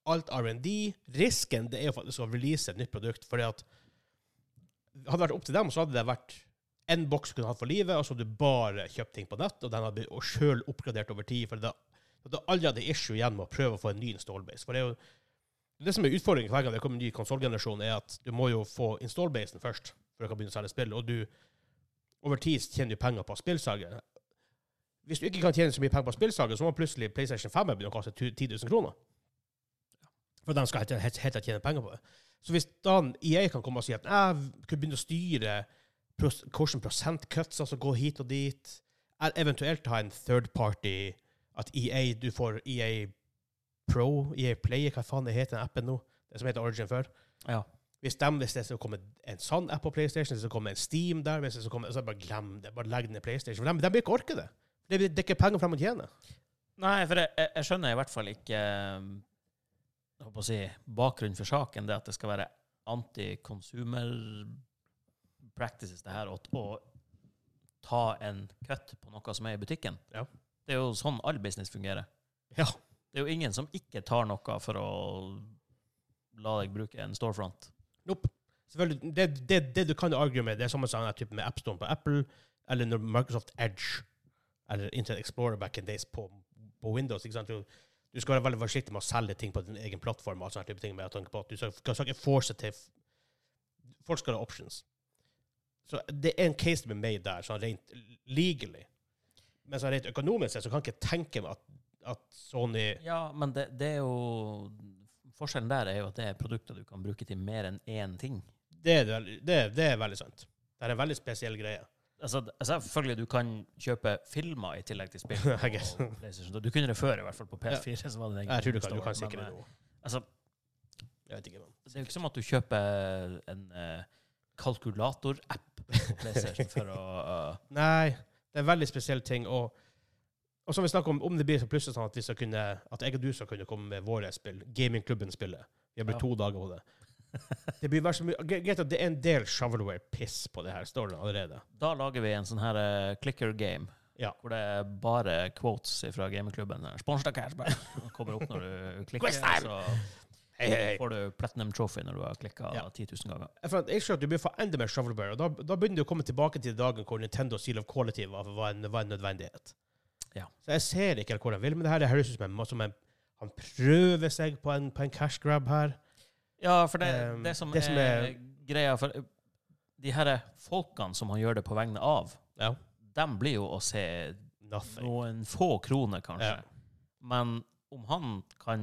alt R&D Risken det er jo faktisk å release et nytt produkt. fordi at Hadde det vært opp til dem, så hadde det vært en boks du kunne hatt for livet, og så hadde du bare kjøpt ting på nett, og den hadde blitt sjøl oppgradert over tid. for det at du aldri hadde issue igjen med å prøve å få en ny installbase. For det er jo det som er utfordringen hver gang det kommer en ny konsollgenerasjon, er at du må jo få installbasen først før du kan begynne å selge spill. Og du over tid tjener du penger på spillsalget. Hvis du ikke kan tjene så mye penger på spillsalget, så må plutselig PlayStation 5 begynne å kaste 10 000 kroner. For de skal helt, helt tjene penger på det. Så hvis da EA kan komme og si at jeg kunne begynne å styre pros- hvordan prosentcuts, altså gå hit og dit, eventuelt ha en third party at EA, du får EA Pro, EA Play, hva faen det heter den appen nå? Det som heter Origin før. Ja. Hvis, de, hvis det skal komme en sånn app på PlayStation, hvis det skal komme en Steam der, hvis det skal komme, så bare glem det. Bare legg ned PlayStation. For de, de vil ikke orke det. Det, det er ikke penger frem å tjene. Nei, for jeg, jeg- jeg skjønner i hvert fall ikke um, jeg håper å si, bakgrunnen for saken. Det at det skal være anti-consumer practices, det her, å, ta en cut på noe som er i butikken. Ja. Det er jo sånn all business fungerer. Ja. Det er jo ingen som ikke tar noe for å la deg bruke en storefront. Nope. Selvfølgelig, det, det, det du kan argue med, det er samme sånn type med AppStone på Apple, eller når Microsoft Edge eller Internet Explorer back in days på, på Windows. ikke sant? Du, du skal være veldig forsiktig med å selge ting på din egen plattform. og sånne type ting med å tenke på at Du skal, skal ikke force til Folk skal ha options. Så det er en case to be made der, sånn rent legally. Men så rent økonomisk så kan jeg ikke tenke meg at, at Sony Ja, men det, det er jo Forskjellen der er jo at det er produkter du kan bruke til mer enn én ting. Det er, det, det er veldig sant. Det er en veldig spesiell greie. Altså, selvfølgelig, du kan kjøpe filmer i tillegg til spill. Du kunne det før, i hvert fall på PS4. Så var det Jeg tror du kan, du kan sikkert det nå. eh, Altså, Jeg vet ikke, men. det er jo ikke som at du kjøper en eh, kalkulatorapp på PlayStation for å uh, Nei, det er en veldig spesiell ting. Og, og som vi snakker om, om det blir så plutselig sånn at, vi skal kunne, at jeg og du skal kunne komme med våre spill, gamingklubben-spillet Vi har brukt to dager på det. Det blir så mye Greit at det er en del shovelware-piss på det her, står det allerede. Da lager vi en sånn her uh, clicker game. Ja. Hvor det er bare quotes fra gamingklubben. Kommer opp når du klikker, så Hei, hei, får du platinum trophy når du har klikka Ja. 10 000 ganger. Jeg skjønner at du blir for enda mer shovelware, og da, da begynner du å komme tilbake til dagen hvor Nintendo Seal of Quality var, var, en, var en nødvendighet. Ja. Så jeg ser ikke hvor han vil med det her. Det høres ut som, en, som en, han prøver seg på en, på en cash grab her. Ja, for det, Um, det, som, det som er, er- greia for eh, De her folkene som han gjør det på vegne av, Ja. de blir jo å se Nothing. noen få kroner, kanskje. Ja. Men om han kan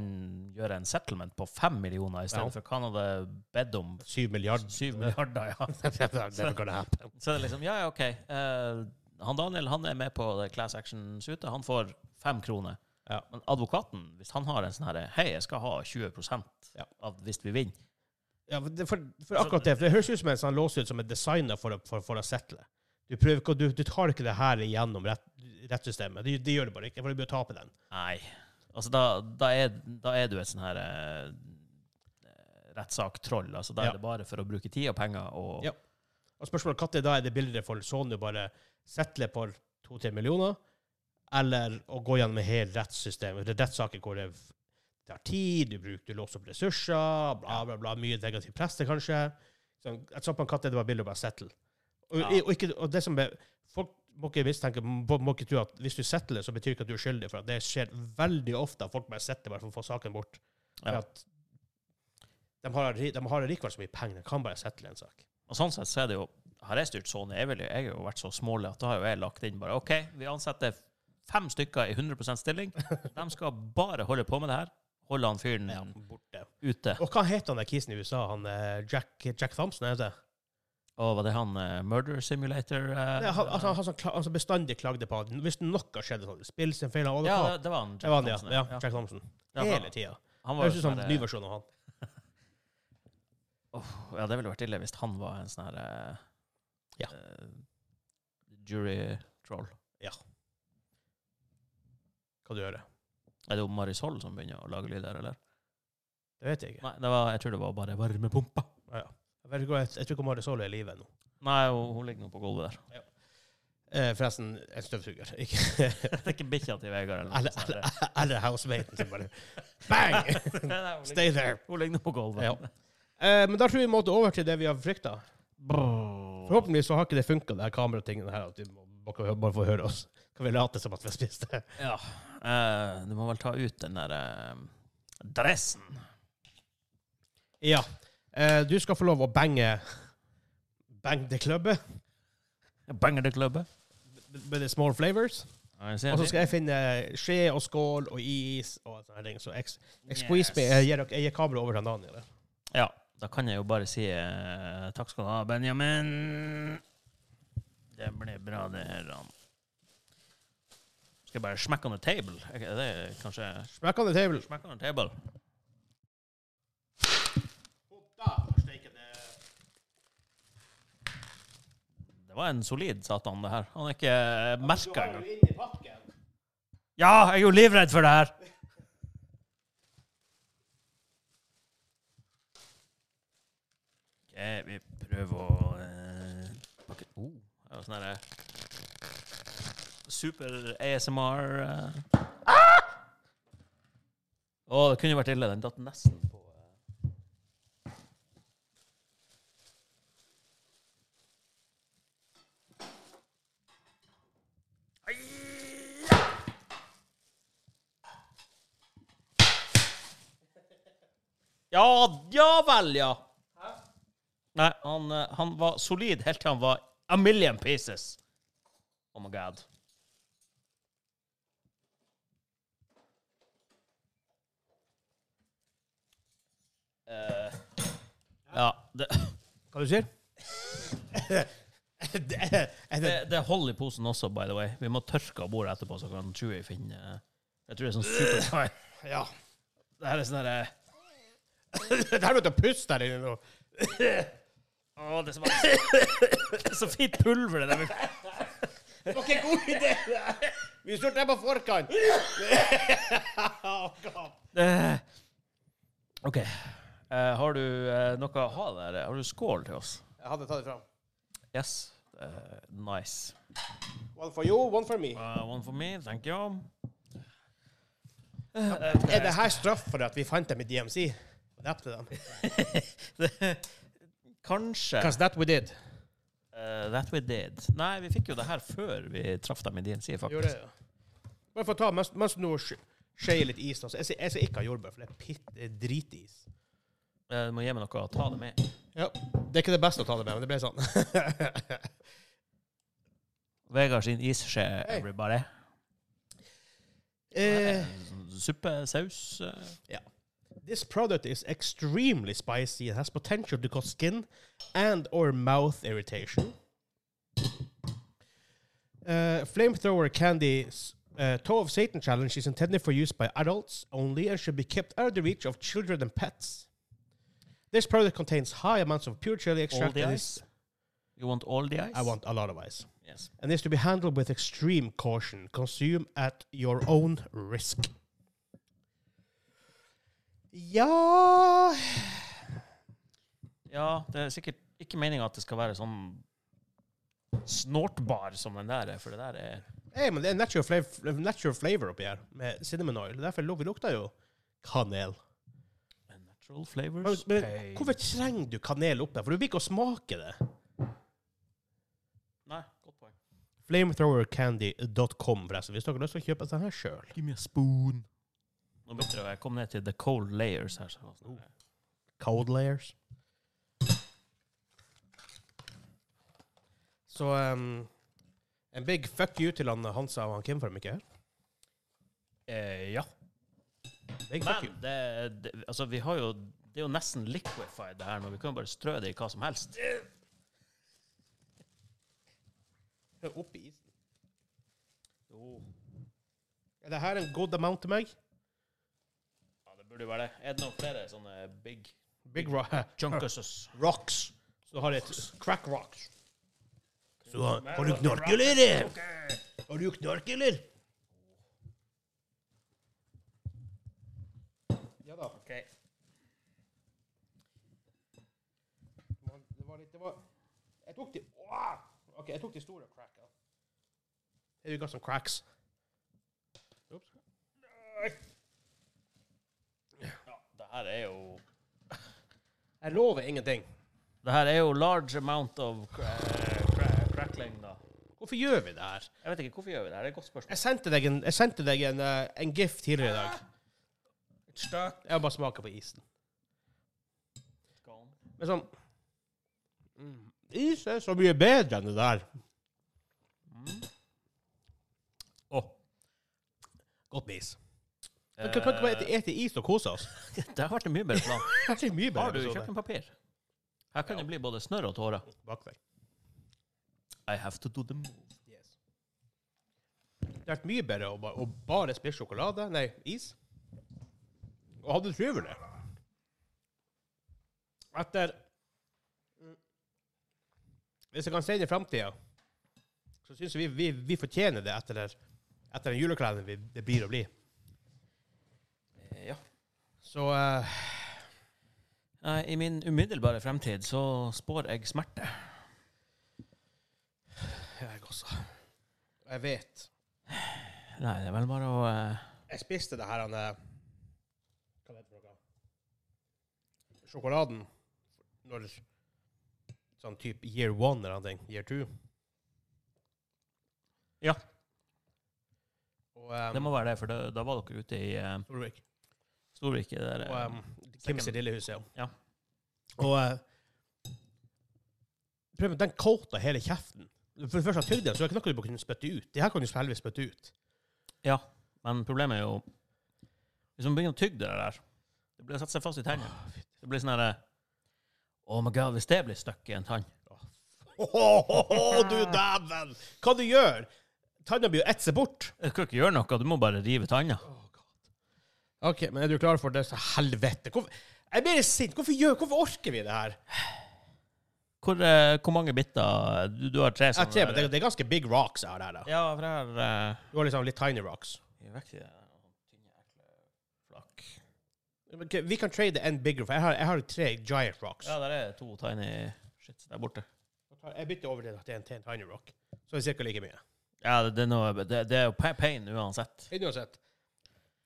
gjøre en settlement på fem millioner i stedet Ja. for hva han hadde bedt om Syv milliarder. syv milliarder, ja. Happen. Så det er liksom, ja, ja, OK. Eh, han Daniel han er med på class Action-suite. Han får fem kroner. Ja. Men advokaten, hvis han har en sånn herre Hei, jeg skal ha 20 Ja. av hvis vi vinner. Ja, for, for, akkurat det. For det høres ut som en sånn låsut som er designa for, for, for å settle. Du, prøver, ikke- du, du tar ikke det her igjennom rett, rettssystemet. Det, det gjør du bare ikke, for du bør tape den. Nei. Altså, da, da, er, da er du et sånn her eh, rettssak-troll. Altså, da Ja. er det bare for å bruke tid og penger og Ja. Og spørsmålet når da er det billigere for Sony å bare settle på to-tre millioner, eller å gå gjennom et helt rettssystem. Det er rettssaker hvor det tar tid, du bruker, du låser opp ressurser, bla, bla, bla, mye negativ press, kanskje. Så et sånt på en katt det bare billig å bare settle. Og, Ja. og, ikke, og det som er, folk må ikke mistenke, må, må ikke tro at hvis du settler, så betyr ikke at du er skyldig, for det skjer veldig ofte at folk bare setter bare for å få saken bort. For Ja. at de har, de har likevel så mye penger, de kan bare settle en sak. Og sånn sett så er det jo Har jeg styrt Sony, jeg, vil, jo- jeg har jo vært så smålig at da har jo jeg lagt inn bare OK, vi ansetter fem stykker i 100% stilling. De skal bare holde på med det her. Holde han fyren Ja, borte. ute. Og hva heter han der kisen i USA? Han eh, Jack, Jack Thompson, er det? Og var det han uh, Murder Simulator? uh, Nei, han, altså, han som kla- han som bestandig klagde på at hvis noe skjedde sånn, spill sin feil av ja, det, det var han. Jack det var han, ja. Thompson, ja. Jack Thompson. Ja, Hele han- tida. Han Det var høres ut som sånn en ny versjon av han. oh, ja, det ville vært ille hvis han var en sånn her eh, Ja. Uh, Jury-troll. Ja. Hva du gjør. Er det jo Marisol som begynner å lage lyder, eller? Det vet jeg ikke. Nei, det var, jeg tror det var bare varmepumpa. Ja, ja. Jeg, vet ikke, jeg, jeg tror ikke Marisol er i live ennå. Nei, hun, hun ligger nå på gulvet der. Eh, forresten, en støvsuger. Ikke Det er ikke bikkja til Vegard eller Eller, eller, eller housematen som bare Bang! Stay there. Hun ligger nå på gulvet. Ja. Eh, men da tror jeg vi måtte over til det vi har frykta. Forhåpentligvis så har ikke det funka, det her kameratingene her. At vi må bare få høre oss. Kan vi late som at vi har spist det? Ja. Uh, du må vel ta ut den der uh, dressen. Ja. Uh, du skal få lov å bange Bang the klubbet Banger the klubbet. med the small flavors. Og så skal jeg finne skje og skål og is og sånne ting. Så jeg, jeg Yes. me. Jeg gir, jeg gir kameraet over til Daniel. Ja, da kan jeg jo bare si eh, takk skal du ha, Benjamin. Det blir bra, det her. Skal jeg bare smack on the table? Er det kanskje Smack on the table. Smack on the table. Det var en solid satan, det her. Han er ikke merka engang. Ja, jeg er jo livredd for det her! Ok, vi prøver å eh, pakke oh, det var sånn herre Super ASMR eh. Å, det kunne vært ille. Den datt nesten på eh. Ja, ja vel, ja. Nei, han, eh, han var solid helt til han var a million pieces. Oh my god. Uh, ja, det Hva du sier det, Det, det, det er hold i posen også, by the way. Vi må tørke av bordet etterpå, så kan Chewie finne eh, Jeg tror det er sånn super ja. Det her er sånn derre Det her er jo til å puste der inne nå. Å, det er så Det fint pulver, det der. Det var ikke en god idé! Vi står der på forkant. Eh, OK. Eh, har du eh, noe å ha der? Har du skål til oss? Jeg hadde tatt det fram. Yes. Eh, nice. One for you, one for me. Uh, one for me, thank you. Er det her straff for at vi fant dem i DMC? Og drepte dem? Kanskje. Because that we did. Uh, that we did. Nei, vi fikk jo det her før vi traff dem i DNC, Gjorde faktisk. det, ja. Bare for å ta, mens, mens nå sk- skeier litt is, altså. jeg skal- ikke ha jordbær, for det er pitt, det er dritis. Uh, du må gi meg noe å ta det med. Ja. Det er ikke det beste å ta det med, men det ble sånn. Vegard sin isskje, Hei. everybody. eh, Suppe, saus eh. This product is extremely spicy and has potential to cause skin and or mouth irritation. Uh, flamethrower candy uh, Toe of Satan challenge is intended for use by adults only and should be kept out of the reach of children and pets. This product contains high amounts of pure chili extract. All the ice? You want all the ice? I want a lot of ice. Yes. And is to be handled with extreme caution. Consume at your own risk. Ja Ja, det er sikkert ikke meninga at det skal være sånn snortbar som den der er, for det der er Hey, men det er natural flavor, natural flavor oppi her, med cinnamon oil. Derfor luk- vi lukter jo kanel. natural flavors. men men hvorfor trenger du kanel oppi? her? For du blir ikke å smake det. Nei, godt poeng. Flamethrowercandy.com, forresten, hvis dere har lyst til å kjøpe denne sjøl. Give me a spoon. Nå begynte det, jeg kom ned til the cold layers her. Sånn. Cold layers. Så um, en big fuck you til han Hansa og han Kim for dem, ikke eh, ja. Big fuck you. Men det, det, altså, vi har jo Det er jo nesten liquefied, det her nå. Vi kan jo bare strø det i hva som helst. Oppi isen. Er det her en god amount til meg? Burde jo være det. Er det noen flere sånne big Big ro chunkuses? rocks. Så har jeg et crack rocks. Så har, har du knark, eller? Har du knark, eller? Ja da. Ok. Det var litt Det var Jeg tok de! OK, jeg tok de store cracka. Har du got some cracks. Oops. Her er jo Jeg lover ingenting. Det her er jo large amount of cra cra crackling, da. Hvorfor gjør vi det her? Jeg vet ikke, hvorfor gjør vi det her? Det er et godt spørsmål. Jeg sendte deg en, jeg sendte deg en, eh, en gif tidligere i dag. Stuck. Jeg har bare smaka på isen. Men sånn mm, Is er så mye bedre enn det der. Mm. Åh. Godt med is. Kan kan- kan ikke bare ete is og kose oss? Det har vært en mye bedre plan. Det er mye bedre Har du episode. kjøkkenpapir? Her kan det bli både snørr og tårer. Bak deg. I have to do the move. Yes. Det har vært mye bedre å, bare, å bare spise sjokolade, nei, is. Og hadde trivelig. Etter mm, Hvis jeg kan si det i framtida, så syns jeg vi, vi, vi fortjener det etter, det- etter den julekalenderen vi, det blir å bli. Så uh, I min umiddelbare fremtid så spår jeg smerte. Jeg også. Jeg vet. Nei, det er vel bare å uh, Jeg spiste det her han Hva heter det for noe? Sjokoladen når Sånn type year one eller noe. Year two. Ja. Og um, Det må være det, for da, da var dere ute i uh, Storvik. Storvik. i der, Og eh, um, Kims i Lillehuset, ja. Ja. Og uh, prøv, Den coata hele kjeften. For det første, har tygd den, så er det ikke noe du kunne spytte ut. Det her kan du heldigvis spytte ut. Ja, men problemet er jo Hvis man begynner å tygge det der Det blir satt seg fast i tennene. Det blir sånn herre Oh my god, hvis det blir stuck i en tann Åh, du dæven! Hva du gjør? Tanna blir jo etset bort. Du kan ikke gjøre noe, du må bare rive tanna. OK, men er du klar for det? Så helvete. Hvorfor, jeg blir sint. Hvorfor, gjør, hvorfor orker vi det her? Hvor, eh, hvor mange biter? Du, du har tre Jeg sånne men det, det er ganske big rocks jeg har der. da. Ja, for jeg har eh, Du har liksom litt tiny rocks. jeg vet ikke, tynne, ekle flak. Ok, Vi kan trade en bigger, for jeg har, jeg har tre giant rocks. Ja, der er to tiny shits der borte. Jeg bytter over det til en, til en tiny rock. Så det er ca. like mye. Ja, det, det, er noe, det, det er jo pa- pain uansett. Uansett.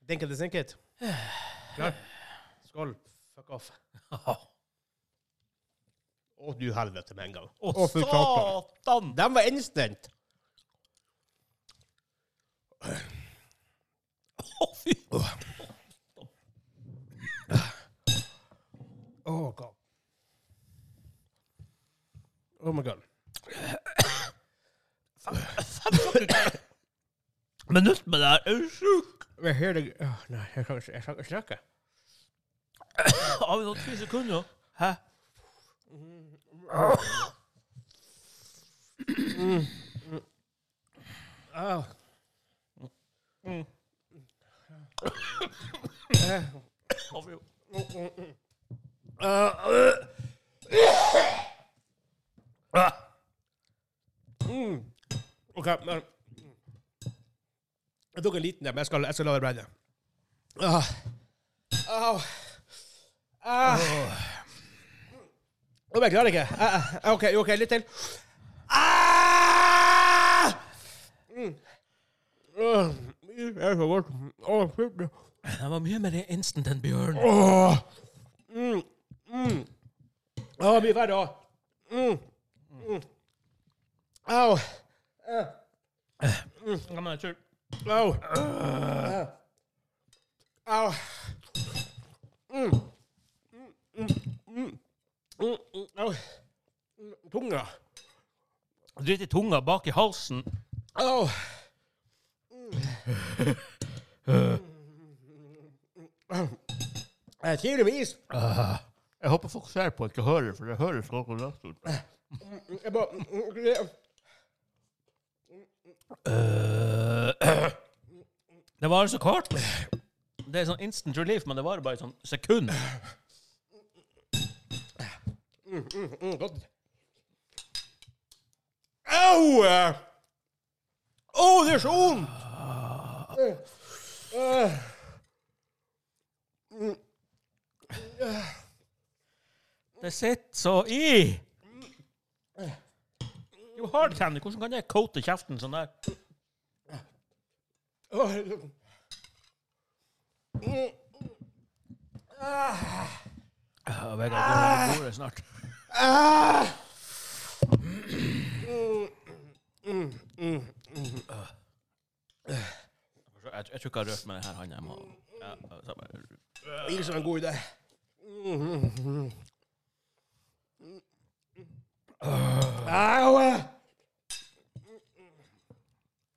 Think it, think it. Klar? Skål. Fuck off. Å, du helvete med en gang. Å, Å, fy satan. satan! Den var instant. Å, fy. Oh god. Oh my god. Minutt med det her er du sjuk! Men her det... Åh, nei, jeg kan jeg kan ikke snakke. Har vi noen ti sekunder? Hæ? Mm. Eh. Ah. Mm. OK, men Jeg tok en liten en, men jeg skal, jeg skal la det brenne. Ah. Au. Ah. Jeg klarer ikke. Ah, ah, OK, ok, litt til. Ah! Mm. Uh, det er så godt. Å. Det var mye mer instant enn Bjørn. Åh. Mm. Mm. Å, mye verre òg. Mm. Mm. Au. Ja, men jeg tror Au. Uh. Au. Mm. Mm, mm, mm. Mm, mm, Au. Tunga. Drit i tunga bak i halsen. Au. Mm. Tydeligvis. Jeg håper folk ser på og ikke hører, for det høres noe rart ut. Jeg bare mm, Eh, Det var så kort. Det er sånn instant relief, men det varer bare et sånn sekund. mm, mm, Godt. Au! Å, det er så vondt! Uh, uh, uh, Det sitter så i! Jo, hard candy, hvordan kan det coate kjeften sånn der? ah, Vegard går over bordet snart. Jeg, jeg tror ikke jeg har rørt med denne hånda. Jeg må ja. Ikke som en god idé.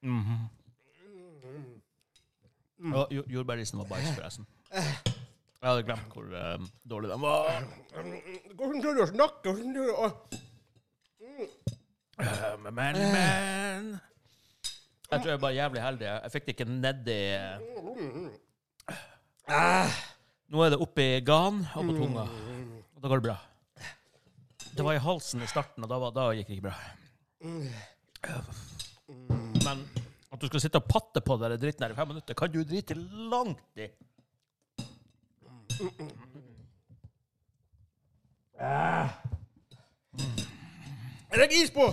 Mm, -hmm. mm. Oh, Jordbærisen Og var bæsj, forresten. Jeg hadde glemt hvor um, dårlig den var. Hvordan tør du å snakke? Hvordan tør du å Eh, Men, men, Jeg tror jeg var jævlig heldig. Jeg fikk det ikke nedi ah. Nå er det oppi gan og på tunga. Og da går det bra. Det var i halsen i starten, og da, var, da gikk det ikke bra. Men at du skal sitte og patte på den dritten her i fem minutter, kan du drite langt i. Legg is på!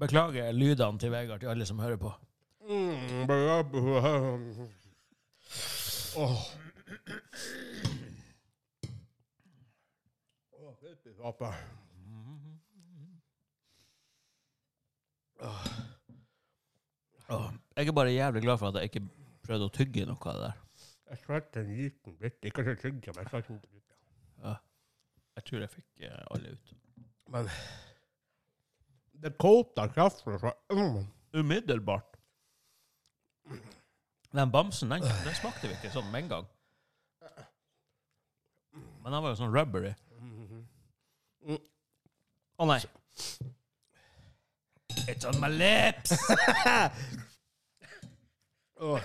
Beklager lydene til Vegard til alle som hører på. Åh. Åh. Åh, Jeg er bare jævlig glad for at jeg ikke prøvde å tygge noe av det der. Jeg svarte en liten bit. Ikke så trygg, men jeg svelget en liten bit. Jeg tror jeg fikk eh, alle ut. Men Det kåter kraften fra mm. Umiddelbart. Den bamsen, den, den smakte vi ikke sånn med en gang. Men den var jo sånn rubbery. Å nei. It's on my lips! Åh.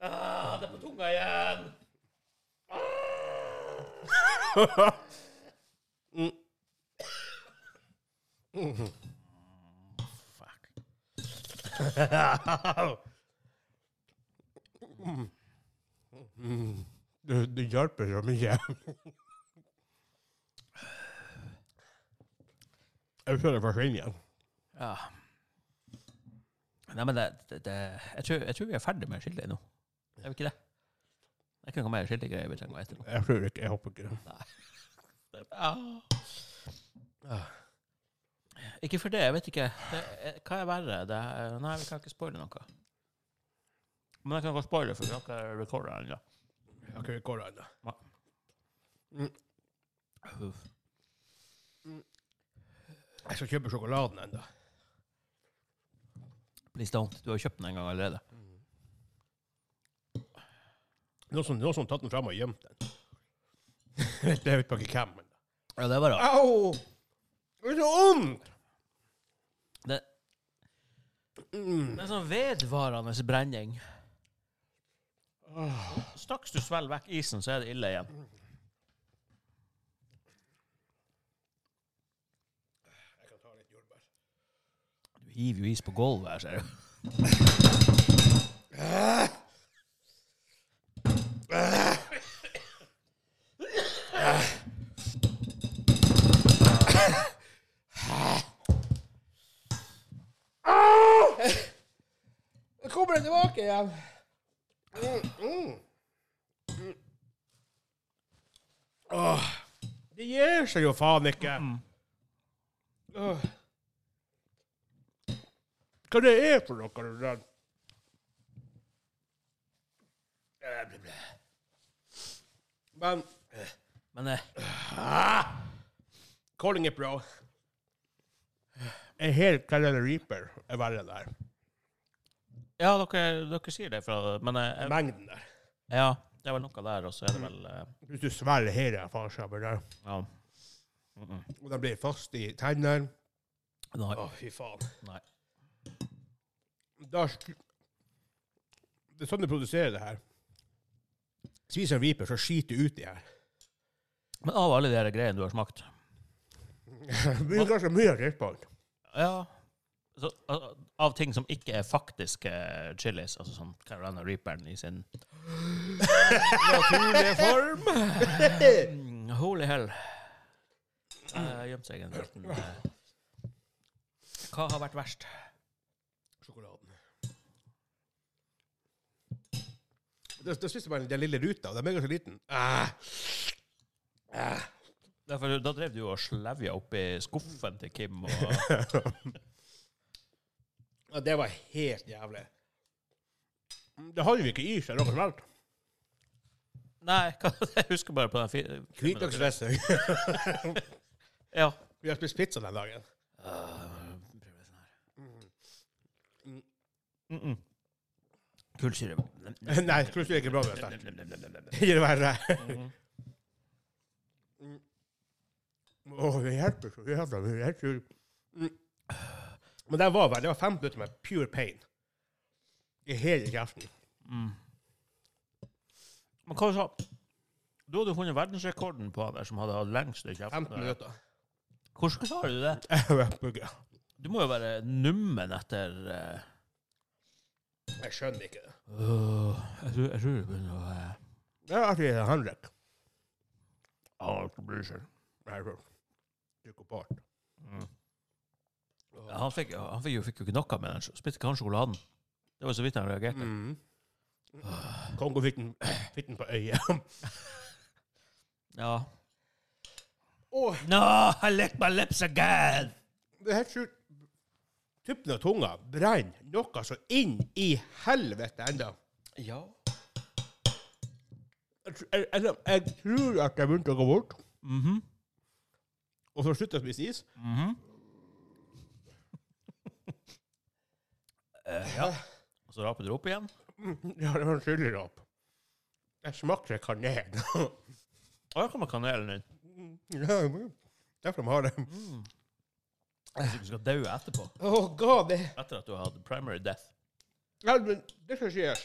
ah, det er på tunga igjen! Fuck. Mm. Det, det hjelper så mye. Jeg føler det forsvinner igjen. Ja. Nei, men det, det, det jeg, tror, jeg tror vi er ferdig med skillet nå. Er vi ikke det? Det er ikke noe mer skillegreier vi trenger å etter nå. Jeg tror ikke, jeg håper ikke det. Ah. Ikke for det, jeg vet ikke. Det, hva er verre? Det nei, vi kan ikke spoile noe. Men jeg kan godt spoile, for vi har ikke recorda ennå. Jeg har ikke ennå. Uff. Jeg skal kjøpe sjokoladen ennå. Please don't. Du har kjøpt den en gang allerede. Noen som, noen som tatt den fram og gjemt den. det vet man ikke hvem. Ja, det var rart. Au! Det er så vondt! Det, Mm. det er sånn vedvarende brenning. Straks du svelger vekk isen, så er det ille igjen. Jeg kan ta litt jordbær. Du hiver jo is på gulvet her, ser du. Nå kommer den tilbake igjen. Mm, mm. Mm. Åh. Det gir seg jo faen ikke. Åh. Hva det er for noe? det der? Men Men ah, Calling it, bro. En hel Carolina Reaper er verre der. Ja, dere, dere sier det, fra, men jeg, Mengden der. ja, det er vel noe der, og så er det vel eh, Hvis du svelger hele faenskapet der, Ja. Mm -mm. og den blir fast i tennene Nei. Å, fy faen. Nei. Da, sk- det er sånn du produserer det her. Spiser en viper, så skiter du ut i her. Men av alle de her greiene du har smakt Det blir ganske mye drittball. Ja. Så, av ting som ikke er faktiske chilis, altså sånn Carolina Reaperen i sin naturlige form. Mm, Holy hell. Uh, Gjemt seg en liten eh, Hva har vært verst? Sjokoladen. Det, det spiste man den lille ruta, og den er ganske liten. Ah. Ah. Derfor, da drev du og slevja oppi skuffen til Kim. Og, Ja, det var helt jævlig. Det hadde vi ikke i seg noe som helst. nei, hva- jeg husker bare på den fi- Hvitløksdressing. Ja. Vi har spist pizza den dagen. Mm -mm. Kullsyre. Nei, plutselig er ikke bra. vet du. Det gir det verre. Mhm. Åh, det hjelper så jævla mye. Det er helt. Mm. Men det var, det var fem minutter med pure pain. I hele kjeften. Mm. Men hva sa Du hadde funnet verdensrekorden på han der som hadde hatt lengst i kjeften. 15 minutter. Hvordan klarer du det? Jeg var bugget. Du må jo være nummen etter uh... Jeg skjønner ikke det. Uh, jeg, tror, jeg tror det begynner å uh, Det er artig Henrik. Alt bryr seg. Psykopat. Mm. Han fikk, han fikk, jo, fikk jo ikke noe med den. Spiste ikke han sjokoladen? Det var så vidt han reagerte. Mm. Kongo fikk den, fikk den på øyet. Ja. Oh. No, I licked my lips again! det er helt sjukt. Tuppen av tunga brenner noe så inn i helvete enda. Ja. Jeg, jeg, jeg, tror at jeg begynte å gå bort, Mhm. og så slutter jeg å spise is. Mhm. Eh, ja. Og så raper du opp igjen. Ja, det var en chilirap. Jeg smakte kanel. Å, her kommer kanelen din. ja, derfor de har det. Mm. Hvis du skal dø etterpå. Oh god, det Etter at du har hatt primary death. Ja, men det skal sies.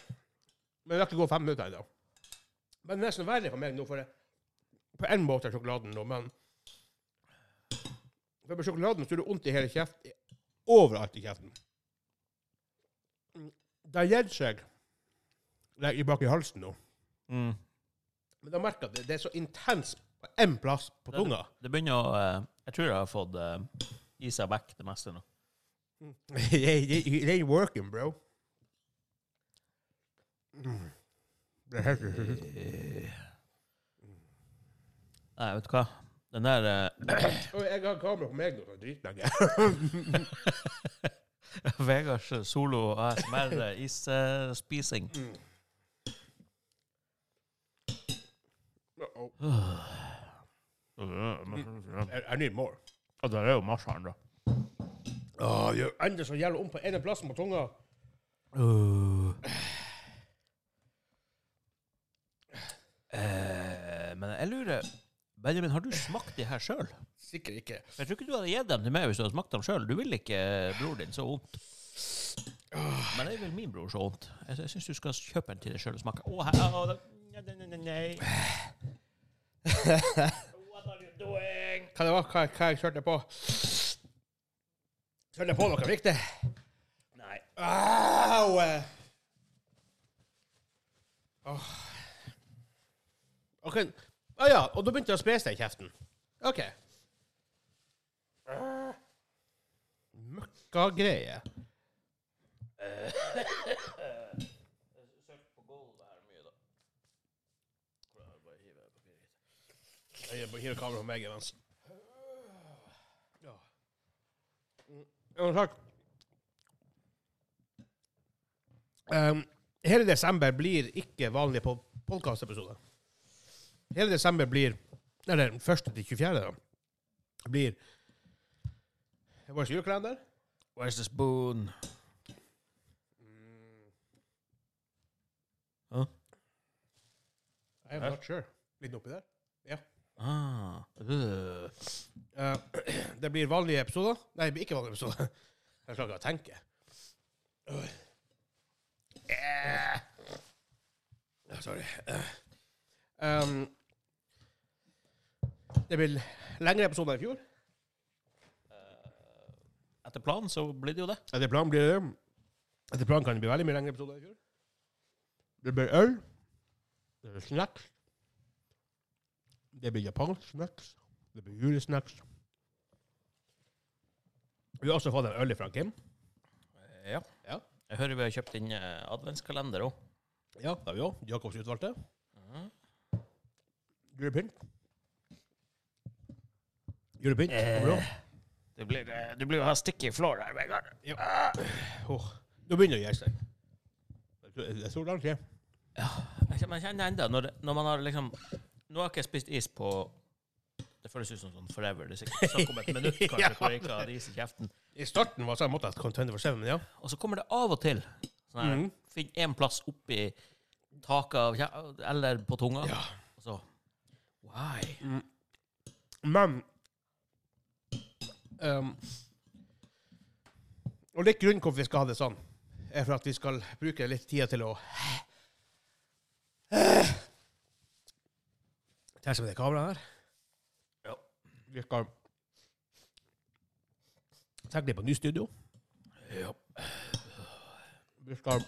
Men det har ikke gått fem minutter ennå. Men det er nesten verre for meg nå, for jeg, på en måte er sjokoladen nå, men For med sjokoladen så er det vondt i hele kjeften. Overalt i kjeften. Det har gitt seg like, bak i halsen nå. Mm. Men da merker jeg at det, det er så intenst på én plass på Det- tunga. Det begynner å eh, Jeg tror jeg har fått eh, i seg vekk det meste nå. Det ain't- working, bro. Mm. Det er helt Nei, vet du hva? Den der eh, jeg har kamera på meg nå, så dritlenge. Vegards solo ASMR isspising. Uh-oh. I, I need more. Og der er jo masse andre. Åh, det gjør enda så jævlig om på ene plassen på tunga. Eh, men jeg lurer Benjamin, har du smakt de her sjøl? Sikkert ikke. Jeg tror ikke du hadde gitt dem til meg hvis du hadde smakt dem sjøl. Du vil ikke bror din så vondt. Men det vil min bror så vondt. Jeg, jeg syns du skal kjøpe en til deg sjøl og smake. Å, her, å, det- nei, nei, nei. What are you doing? Hva det var hva, hva jeg kjørte på? Kjørte jeg på noe viktig? Nei. Au! Oh. Ok. Ah, ja, og da begynte jeg å spise deg i kjeften. OK. Møkkagreie. Jeg bare hiver kameraet på meg imens. Ja. Um, Hele desember blir ikke vanlig på podkastepisoder. Hele desember blir Eller den første til 24. da, blir vår julekalender. Where's the spoon? Huh? I'm not sure. Litt oppi der. Ja. Ah. øh. Uh, det blir vanlige episoder. Nei, det blir ikke vanlige episoder. Jeg klarer ikke å tenke. Oi. Eh. Sorry. Eh. Um, det blir lengre episoder enn i fjor. Etter planen så blir det jo det. Etter planen blir det Etter planen kan det bli veldig mye lengre episoder enn i fjor. Det blir øl. Det blir snacks. Det blir japansk snacks. Det blir julesnacks. Vi har også fått en øl fra Kim. Ja. Ja. Jeg hører vi har kjøpt inn eh, adventskalender òg. Ja, det har vi òg. Jakobs utvalgte. Du er Eh. Bra. Det blir, eh, du blir jo ha sticky floor her, Vegard. Åh, Nå begynner det å gjøre seg. Det så langt igjen. Jeg kjenner- jeg kjenner enda, når, når man har liksom Nå har ikke jeg spist is på Det føles ut som sånn forever. Det er sikkert snakk om et minutt kanskje, Ja. hvor jeg ikke har is i kjeften. I starten var sånn måte at contender for seven, men ja. Og så kommer det av og til sånn her, mm. Finn én plass oppi taket av eller på tunga. Ja. Og så Why? Men um, Og litt grunn hvorfor vi skal ha det sånn, er for at vi skal bruke litt tid til å Teste med det kameraet her. Ja. Vi skal tenke litt på ny studio. Ja. Vi skal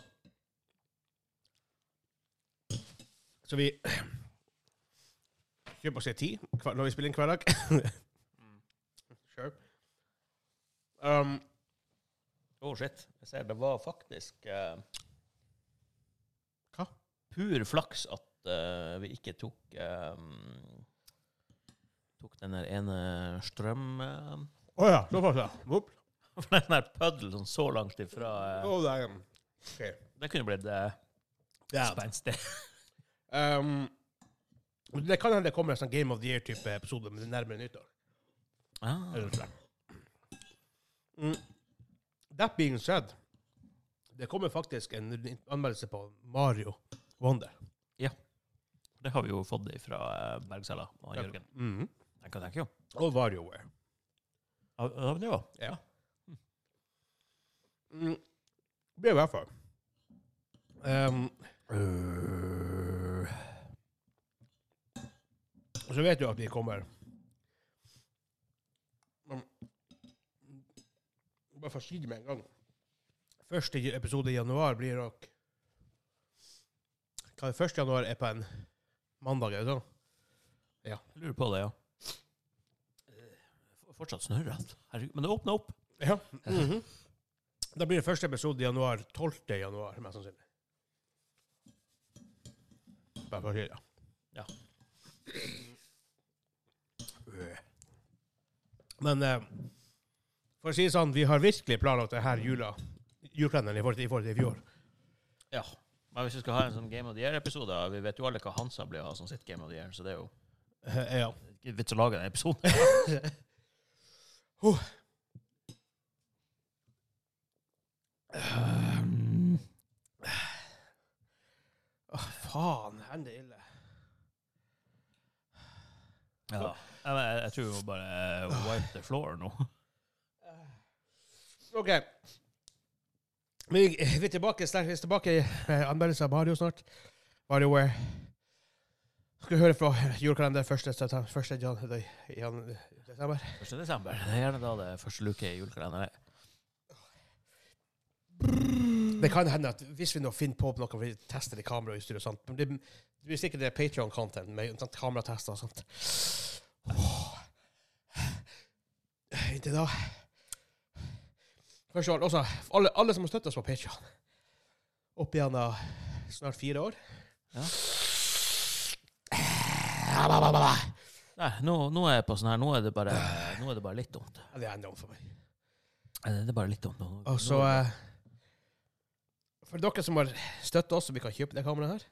Så vi kjøper oss litt tid når vi spiller inn hver dag. Um, Oh shit. Jeg ser det var faktisk uh, Hva? Pur flaks at uh, vi ikke tok um, Tok den der ene strøm... eh, oh, ja, såpass, ja. For den der puddelen sånn så langt ifra uh, oh, det um, Det kunne blitt uh, spenstig. Um, det kan hende det kommer en sånn Game of the Year-type episode, men det er nærmere nyttår. Ah. Mm. That being said, Det kommer faktisk en anmeldelse på Mario Wonder. Ja. Det har vi jo fått fra Bergsella Bergsela og Jørgen. Mhm. Jeg kan tenke jo. Og VarioWare. Ja, ja, det var. Ja. Mm. Det blir i hvert fall. Um, uh. så vet du at vi kommer Bare for å si det med en gang. Første episode i januar blir nok Hva er det? 1. januar er på en mandag, er det sånn? Jeg lurer på det, ja. Eh, Fortsatt snørrete. Herregud, Men det åpner opp. Ja. Mhm. Da blir det første episode i januar. 12. januar, mest sannsynlig. Bare for å si det. Ja. Men eh, for å si det sånn, vi har virkelig planlagt det her jula, julekalenderen i forhold til, i forhold til i fjor. Ja. Men hvis vi skal ha en sånn Game of the Year-episode Vi vet jo alle hva Hansa blir å ha som sitt Game of the Year, så det er jo Eh, ja. ikke vits å lage den episoden. oh. Um. Oh, faen, er det ille? Ja. Jeg, jeg, jeg tror vi må bare wipe the floor nå. OK. Vi vi er tilbake, sterkt tilbake i eh, anmeldelse av Mario snart. MarioWare. Skal vi høre fra julekalender 1. 1. jan, jan, desember? 1. desember. Det er gjerne da det er første luke i julekalenderen. er. Det kan hende at hvis vi nå finner på noe, vi tester det kamerautstyr og sånt, men det, det blir sikkert det Patreon-content med sånt, kameratester og sånt. Åh. Inntil da Alt, også alle, alle som har støttet oss på Patreon opp gjennom snart fire år. Ja. Nei, nå, nå er jeg på sånn her Nå er det bare, nå er det bare litt dumt. Det er enormt for meg. Eh, Det er bare litt dumt. Nå, Og så eh, For dere som har støttet oss, så vi kan kjøpe det kameraet her.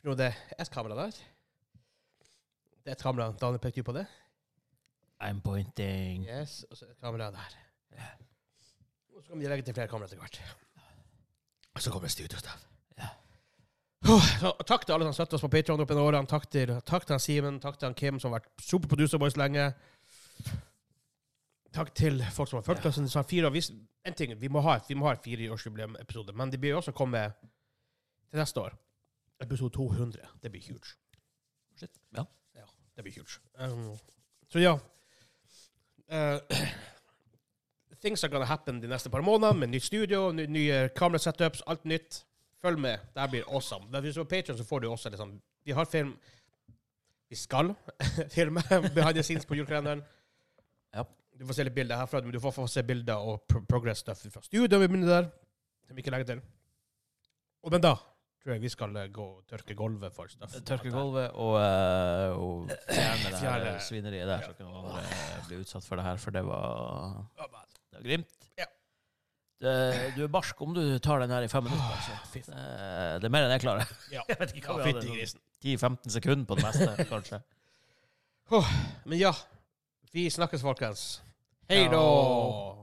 For nå er det ett kamera der. Det er et kamera. Daniel peker på det. I'm pointing. Yes, og så er det kameraet der. Ja. Og så kan vi legge til flere kameraer etter hvert. Og så kommer studiostav. Ja. Oh, så, takk til alle som støtter oss på Patreon opp gjennom årene. Takk til, takk til Simen, takk til han Kim, som har vært superproducer boys lenge. Takk til folk som har fulgt oss sånn fire. Vi, en ting, vi må ha, vi må ha et fireårsjubileum-episode, men det blir også komme til neste år. Episode 200. Det blir huge. Shit. Ja. Det blir huge. Um, så ja. Uh, things are gonna happen de neste par månedene med nytt studio, ny, nye kamerasetups, alt nytt. Følg med. Det her blir awesome. Men hvis du er på Patreon, så får du også liksom Vi har film Vi skal filme behind the scenes på julekalenderen. Ja. Du får se litt bilder herfra, men du får få se bilder og pro progress stuff fra studioet Vi begynner der. Som vi ikke legger til. Og men da tror jeg vi skal eh, gå og tørke gulvet for stuff. Tørke gulvet og, uh, og fjerne det her svineriet der, så kan noen bare bli utsatt for det her, for det var, det Glimt. Ja. Det, du er barsk om du tar den her i fem minutter. Altså. Det, det er mer enn jeg klarer. Ja. Jeg vet ikke hva vi hadde. grisen. 10-15 sekunder på det meste, kanskje. Men ja, vi snakkes, folkens. Hei da!